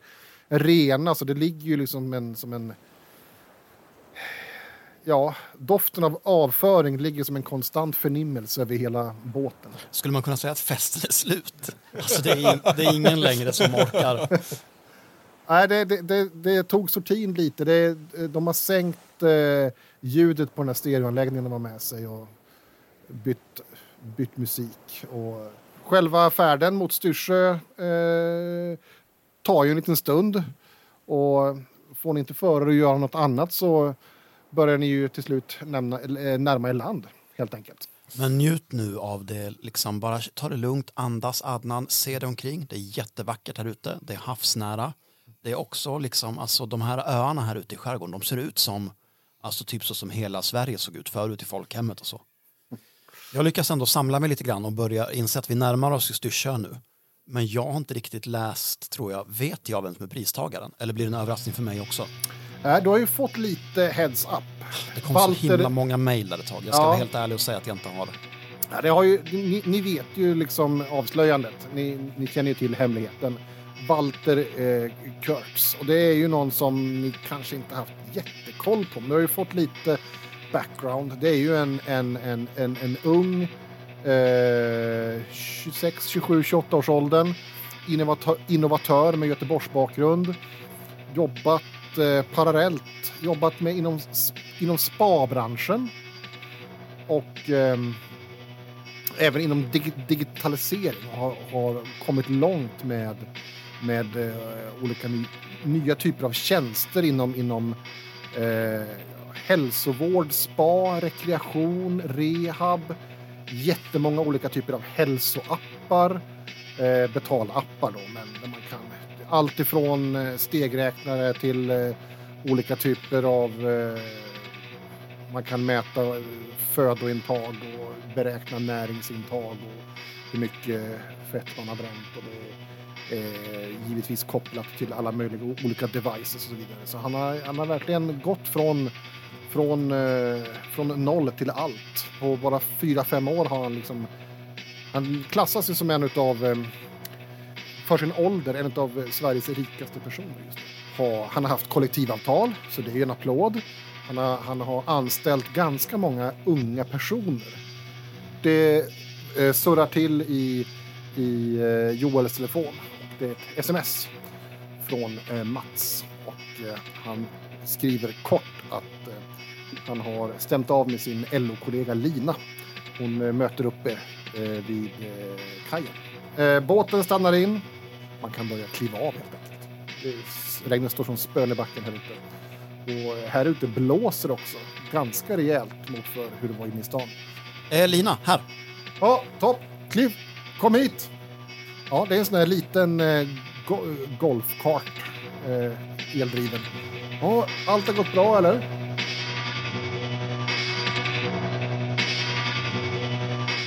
är rena, så det ligger ju liksom en, som en... Ja, doften av avföring ligger som en konstant förnimmelse över hela båten. skulle man kunna säga att festen är slut? Alltså det är, det är ingen längre som orkar. Nej, det, det, det, det tog sortin lite. Det, de har sänkt eh, ljudet på den här stereoanläggningen de har med sig och bytt, bytt musik. Och själva färden mot Styrsö eh, tar ju en liten stund. Och får ni inte för er att göra något annat så börjar ni ju till slut nämna, eh, närma er land, helt enkelt. Men njut nu av det, liksom bara ta det lugnt, andas, Adnan, se dig omkring. Det är jättevackert här ute, det är havsnära. Det är också liksom, alltså de här öarna här ute i skärgården, de ser ut som, alltså typ så som hela Sverige såg ut förut i folkhemmet och så. Jag lyckas ändå samla mig lite grann och börja inse att vi närmar oss Styrsö nu. Men jag har inte riktigt läst, tror jag, vet jag vem som är pristagaren? Eller blir det en överraskning för mig också? Eh, du har ju fått lite heads up. Det kom Walter- så himla många mejl där ett tag. Jag ska Ja. vara helt ärlig och säga att jag inte har. Ja, det har ju, ni, ni vet ju liksom avslöjandet. Ni, ni känner ju till hemligheten. Walter eh, Kurtz. Och det är ju någon som ni kanske inte haft jättekoll på. Men du har ju fått lite background. Det är ju en, en, en, en, en ung eh, 26, 27, 28 års åldern. Innovatör, innovatör med Göteborgsbakgrund. Jobbat eh, parallellt. Jobbat med inom, inom spa-branschen. Och eh, även inom dig digitalisering har, har kommit långt med, med eh, olika ny, nya typer av tjänster inom, inom eh, hälsovård, spa, rekreation, rehab. Jättemånga olika typer av hälsoappar, eh, betalappar då, men där man kan allt ifrån eh, stegräknare till eh, olika typer av eh, man kan mäta eh, födointag och beräkna näringsintag och hur mycket fett man har bränt. Och det eh, givetvis kopplat till alla möjliga olika devices och så vidare. Så han har, han har verkligen gått från, från, eh, från noll till allt. På bara fyra, fem år har han liksom... Han klassas ju som en utav, eh, för sin ålder, en av Sveriges rikaste personer just. Ha- Han har haft kollektivavtal, så det är ju en applåd. Han har, han har anställt ganska många unga personer. Det eh, surrar till i, i eh, Joels telefon. Och det är ett sms från eh, Mats. Och eh, han skriver kort att eh, han har stämt av med sin LO-kollega Lina. Hon eh, möter upp er eh, vid eh, kajen. Eh, båten stannar in. Man kan börja kliva av helt enkelt. Det Regnet står som spön i backen här ute. Och här ute blåser också ganska rejält mot för hur det var inne i stan. Eh, Lina, här. Ja, topp! Kliv! Kom hit! Ja, det är en sån här liten eh, go golfkart. Eh, eldriven. Ja, allt har gått bra eller?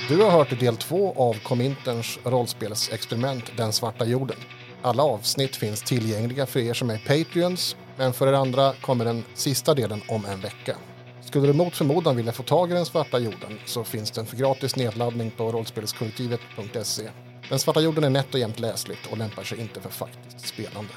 Du har hört del två av Cominterns rollspelsexperiment Den svarta jorden. Alla avsnitt finns tillgängliga för er som är Patreons, men för er andra kommer den sista delen om en vecka. Skulle du mot förmodan vilja få tag i Den svarta jorden så finns den för gratis nedladdning på rollspelskollektivet.se. Den svarta jorden är nätt och jämnt läsligt och lämpar sig inte för faktiskt spelande.